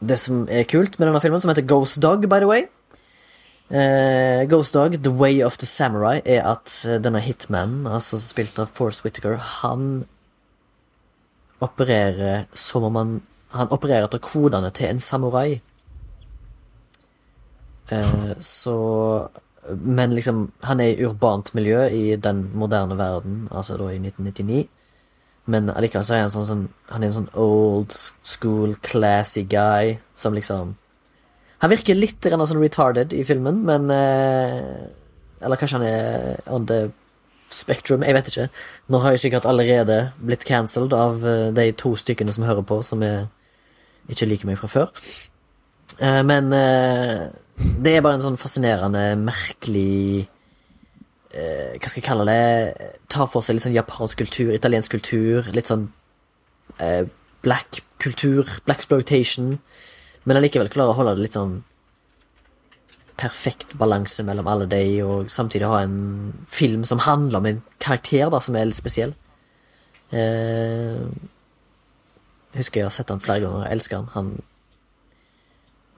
det som er kult med denne filmen, som heter Ghost Dog, by the way eh, Ghost Dog, The Way of the Samurai, er at eh, denne hitmanen, altså spilt av Forrest Whittaker, han opererer som om han Han opererer etter kodene til en samurai. Eh, så Men liksom, han er i urbant miljø i den moderne verden, altså da i 1999. Men allikevel så er han sånn, sånn Han er en sånn old school, classy guy som liksom Han virker litt sånn retarded i filmen, men eh, Eller kanskje han er on the spectrum, jeg vet ikke. Nå har jeg sikkert allerede blitt cancelled av eh, de to stykkene som hører på, som er, ikke liker meg fra før. Eh, men det er bare en sånn fascinerende, merkelig Hva skal jeg kalle det? Tar for seg litt sånn japansk kultur, italiensk kultur, litt sånn black kultur, black exploitation, men allikevel klarer å holde det litt sånn perfekt balanse mellom alle de, og samtidig ha en film som handler om en karakter da, som er litt spesiell. Eh, jeg husker jeg har sett han flere ganger, jeg elsker han. han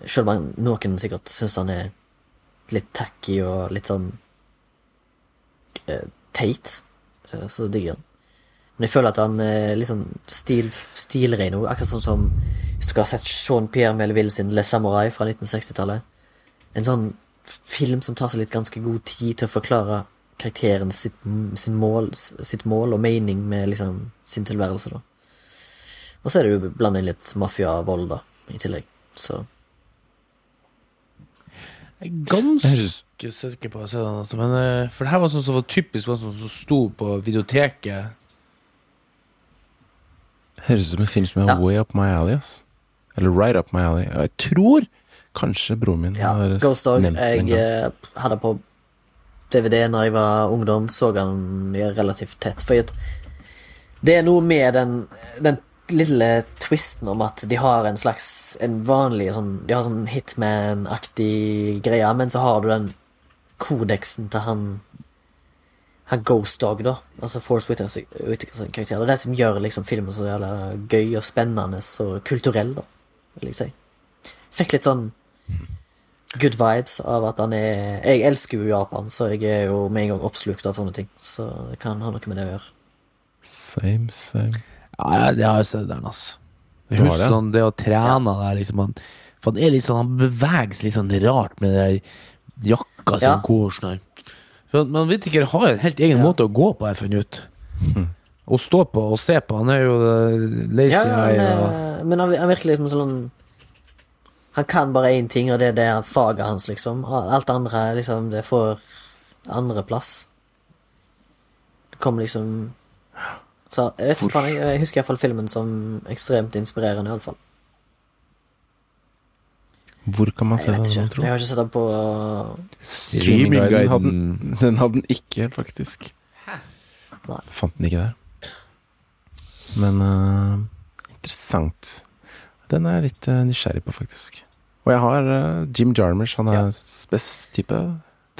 selv om noen sikkert syns han er litt tacky og litt sånn eh, teit, eh, så digger han. Men jeg føler at han er litt sånn stil, stilren akkurat sånn som hvis dere har sett Sean-Pierre Melville sin Le Samurai fra 1960-tallet. En sånn film som tar seg litt ganske god tid til å forklare karakteren sitt, sin mål, sitt mål og mening med liksom sin tilværelse, da. Og så er det jo blanda inn litt mafiavold, da, i tillegg. Så Jeg er ganske sikker på å se den, altså. Men, eh, for det her var sånn som var typisk var sånn som sto på videoteket. Høres ut som en film som er Ja. way up my alley. ass. Eller right up my alley. Jeg tror kanskje broren min ja, har Ghost Dog. nevnt den Jeg eh, hadde på DVD når jeg var ungdom, så han relativt tett. For det er noe med den, den lille twisten om at de har en slags En vanlig sånn De har sånn Hitman-aktig greie, men så har du den kodeksen til han han Ghost Dog, da. Altså Force Whitakers karakter. Det er det som gjør liksom filmen så jævla gøy og spennende og kulturell, da, vil jeg si. Fikk litt sånn good vibes av at han er Jeg elsker jo Japan, så jeg er jo med en gang oppslukt av sånne ting. Så det kan ha noe med det å gjøre. Same, same. Ja, jeg- det har jeg sett der, altså. Jeg husker det? sånn, det å trene der, liksom han, For han er litt sånn Han beveger seg litt sånn rart med den jakka som Ja. går sånn. For Man vet ikke, har en helt egen Ja. måte å gå på, har jeg funnet ut. Å stå på og se på. Han er jo eh, lazy Ja, han, eye. Og, men han, han virker liksom sånn Han kan bare én ting, og det er det faget hans, liksom. Alt andre liksom, det får andreplass. Det kommer liksom Så jeg vet ikke faen, jeg, jeg husker iallfall filmen som ekstremt inspirerende, iallfall. Hvor kan man se Jeg den, ikke. Jeg har ikke sett den på Streamingguiden den, den hadde den ikke, faktisk. Nei. Fant den ikke der. Men uh, interessant. Den er jeg litt uh, nysgjerrig på, faktisk. Og jeg har uh, Jim Jarmers. Han er Ja. best type,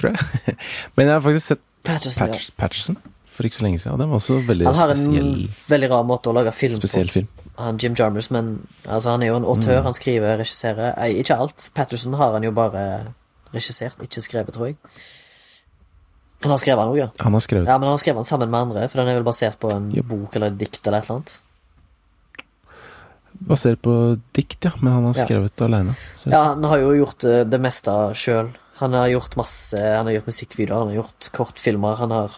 tror jeg. Men jeg har faktisk sett Patterson. Ja. Patterson for ikke så lenge siden, og den var også veldig Han har en veldig rar måte å lage film spesiell på. film. Han Jim Jarmers, men altså, han er jo en autør. Mm. Han skriver, regisserer. Ikke alt. Patterson har han jo bare regissert, ikke skrevet, tror jeg. Han har skrevet den òg, ja. Han har skrevet Ja, men han har skrevet den sammen med andre, for den er vel basert på en Yep. bok eller et dikt eller et eller annet. basert på dikt, ja, men han har Ja. skrevet alene. Ja, han har jo gjort eh, det meste sjøl. Han har gjort masse Han har gjort musikkvideoer, han har gjort kortfilmer, han har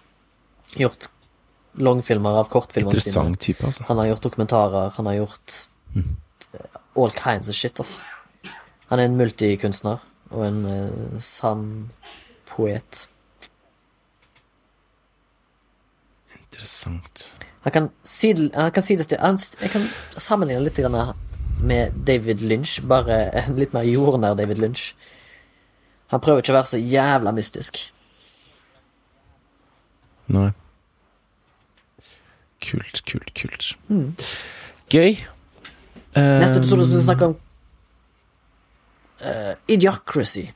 gjort langfilmer av kortfilmene sine. Interessant type, altså. Han har gjort dokumentarer, han har gjort eh, all kinds of shit, ass. Han er en multikunstner og en eh, sann poet. Interessant. Han kan, sidel, han kan sidestille han, Jeg kan sammenligne litt med David Lynch, bare en litt mer jordnær David Lynch. Han prøver ikke å være så jævla mystisk. Nei. Kult, kult, kult. Gøy. Mm. Neste episode skal vi Um, snakke om uh, Idiocracy.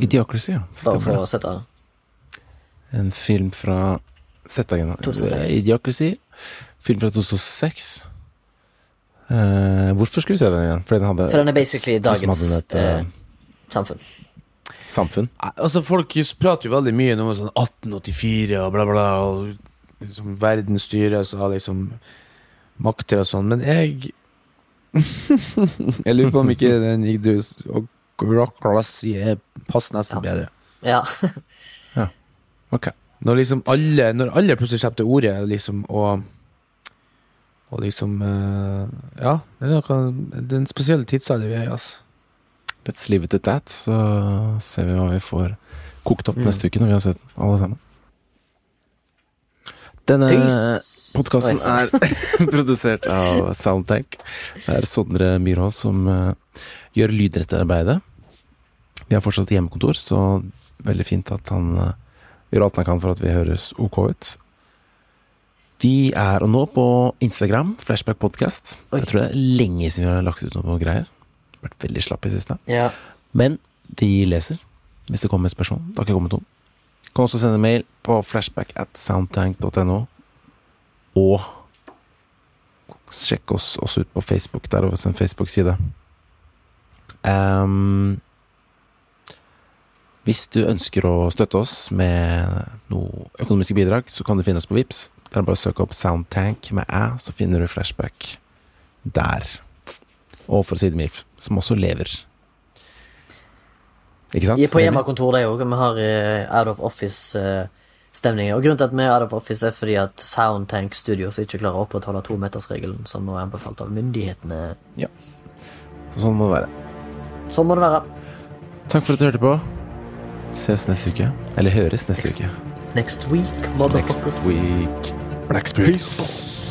Idiocracy, ja. Bare for å sette En film fra Sett deg igjen. 2006. Idiocracy. Film fra 2006. Uh, hvorfor skulle vi se den igjen? Fordi den hadde For den er basically dagens et, uh, eh, samfunn. samfunn. Altså Folk prater jo veldig mye om sånn 1884 og bla, bla, og liksom verden styres av liksom makter og sånn, men jeg Jeg lurer på om ikke den Igdus og Rocklassi passer nesten Ja. bedre. Ja. Ok. Når liksom alle Når alle plutselig slipper ordet, liksom, og Og liksom uh, Ja, det er, noe, det er en spesiell tidsalder vi er i, altså. Let's leave it at that, så ser vi hva vi får kokt opp Mm. neste uke når vi har sett alle sammen. Denne podkasten er produsert av Soundtank. Det er Sondre Myrhold som uh, gjør lydrettearbeidet. Vi har fortsatt hjemmekontor, så veldig fint at han eh, gjør alt jeg kan for at vi høres ok ut. De er nå på Instagram, Flashback Podcast. Jeg tror det er lenge siden vi har lagt ut noe greier. Vært veldig slapp i siste. ja. Men de leser hvis det kommer spørsmål. Det har ikke kommet noen. Kan også sende mail på flashback at soundtank.no. Og sjekk oss også ut på Facebook. Der over sin en Facebook-side. Ehm, hvis du ønsker å støtte oss med noe økonomiske bidrag, så kan du finne oss på Vips. Det er bare å søke opp Soundtank med æ, så finner du flashback der. Og for å si det mildt, som også lever. Ikke sant? På hjemmekontor, det òg. Vi har eh, out of office-stemninger. og grunnen til at vi er out of office, er fordi at Soundtank Studios ikke klarer å opprettholde tometersregelen, som nå er anbefalt av myndighetene. Så sånn må det være. Sånn må det være. Takk for at du hørte på. Ses neste uke. Eller høres neste uke. Next week, motherfuckers. Next week. Black Spirit.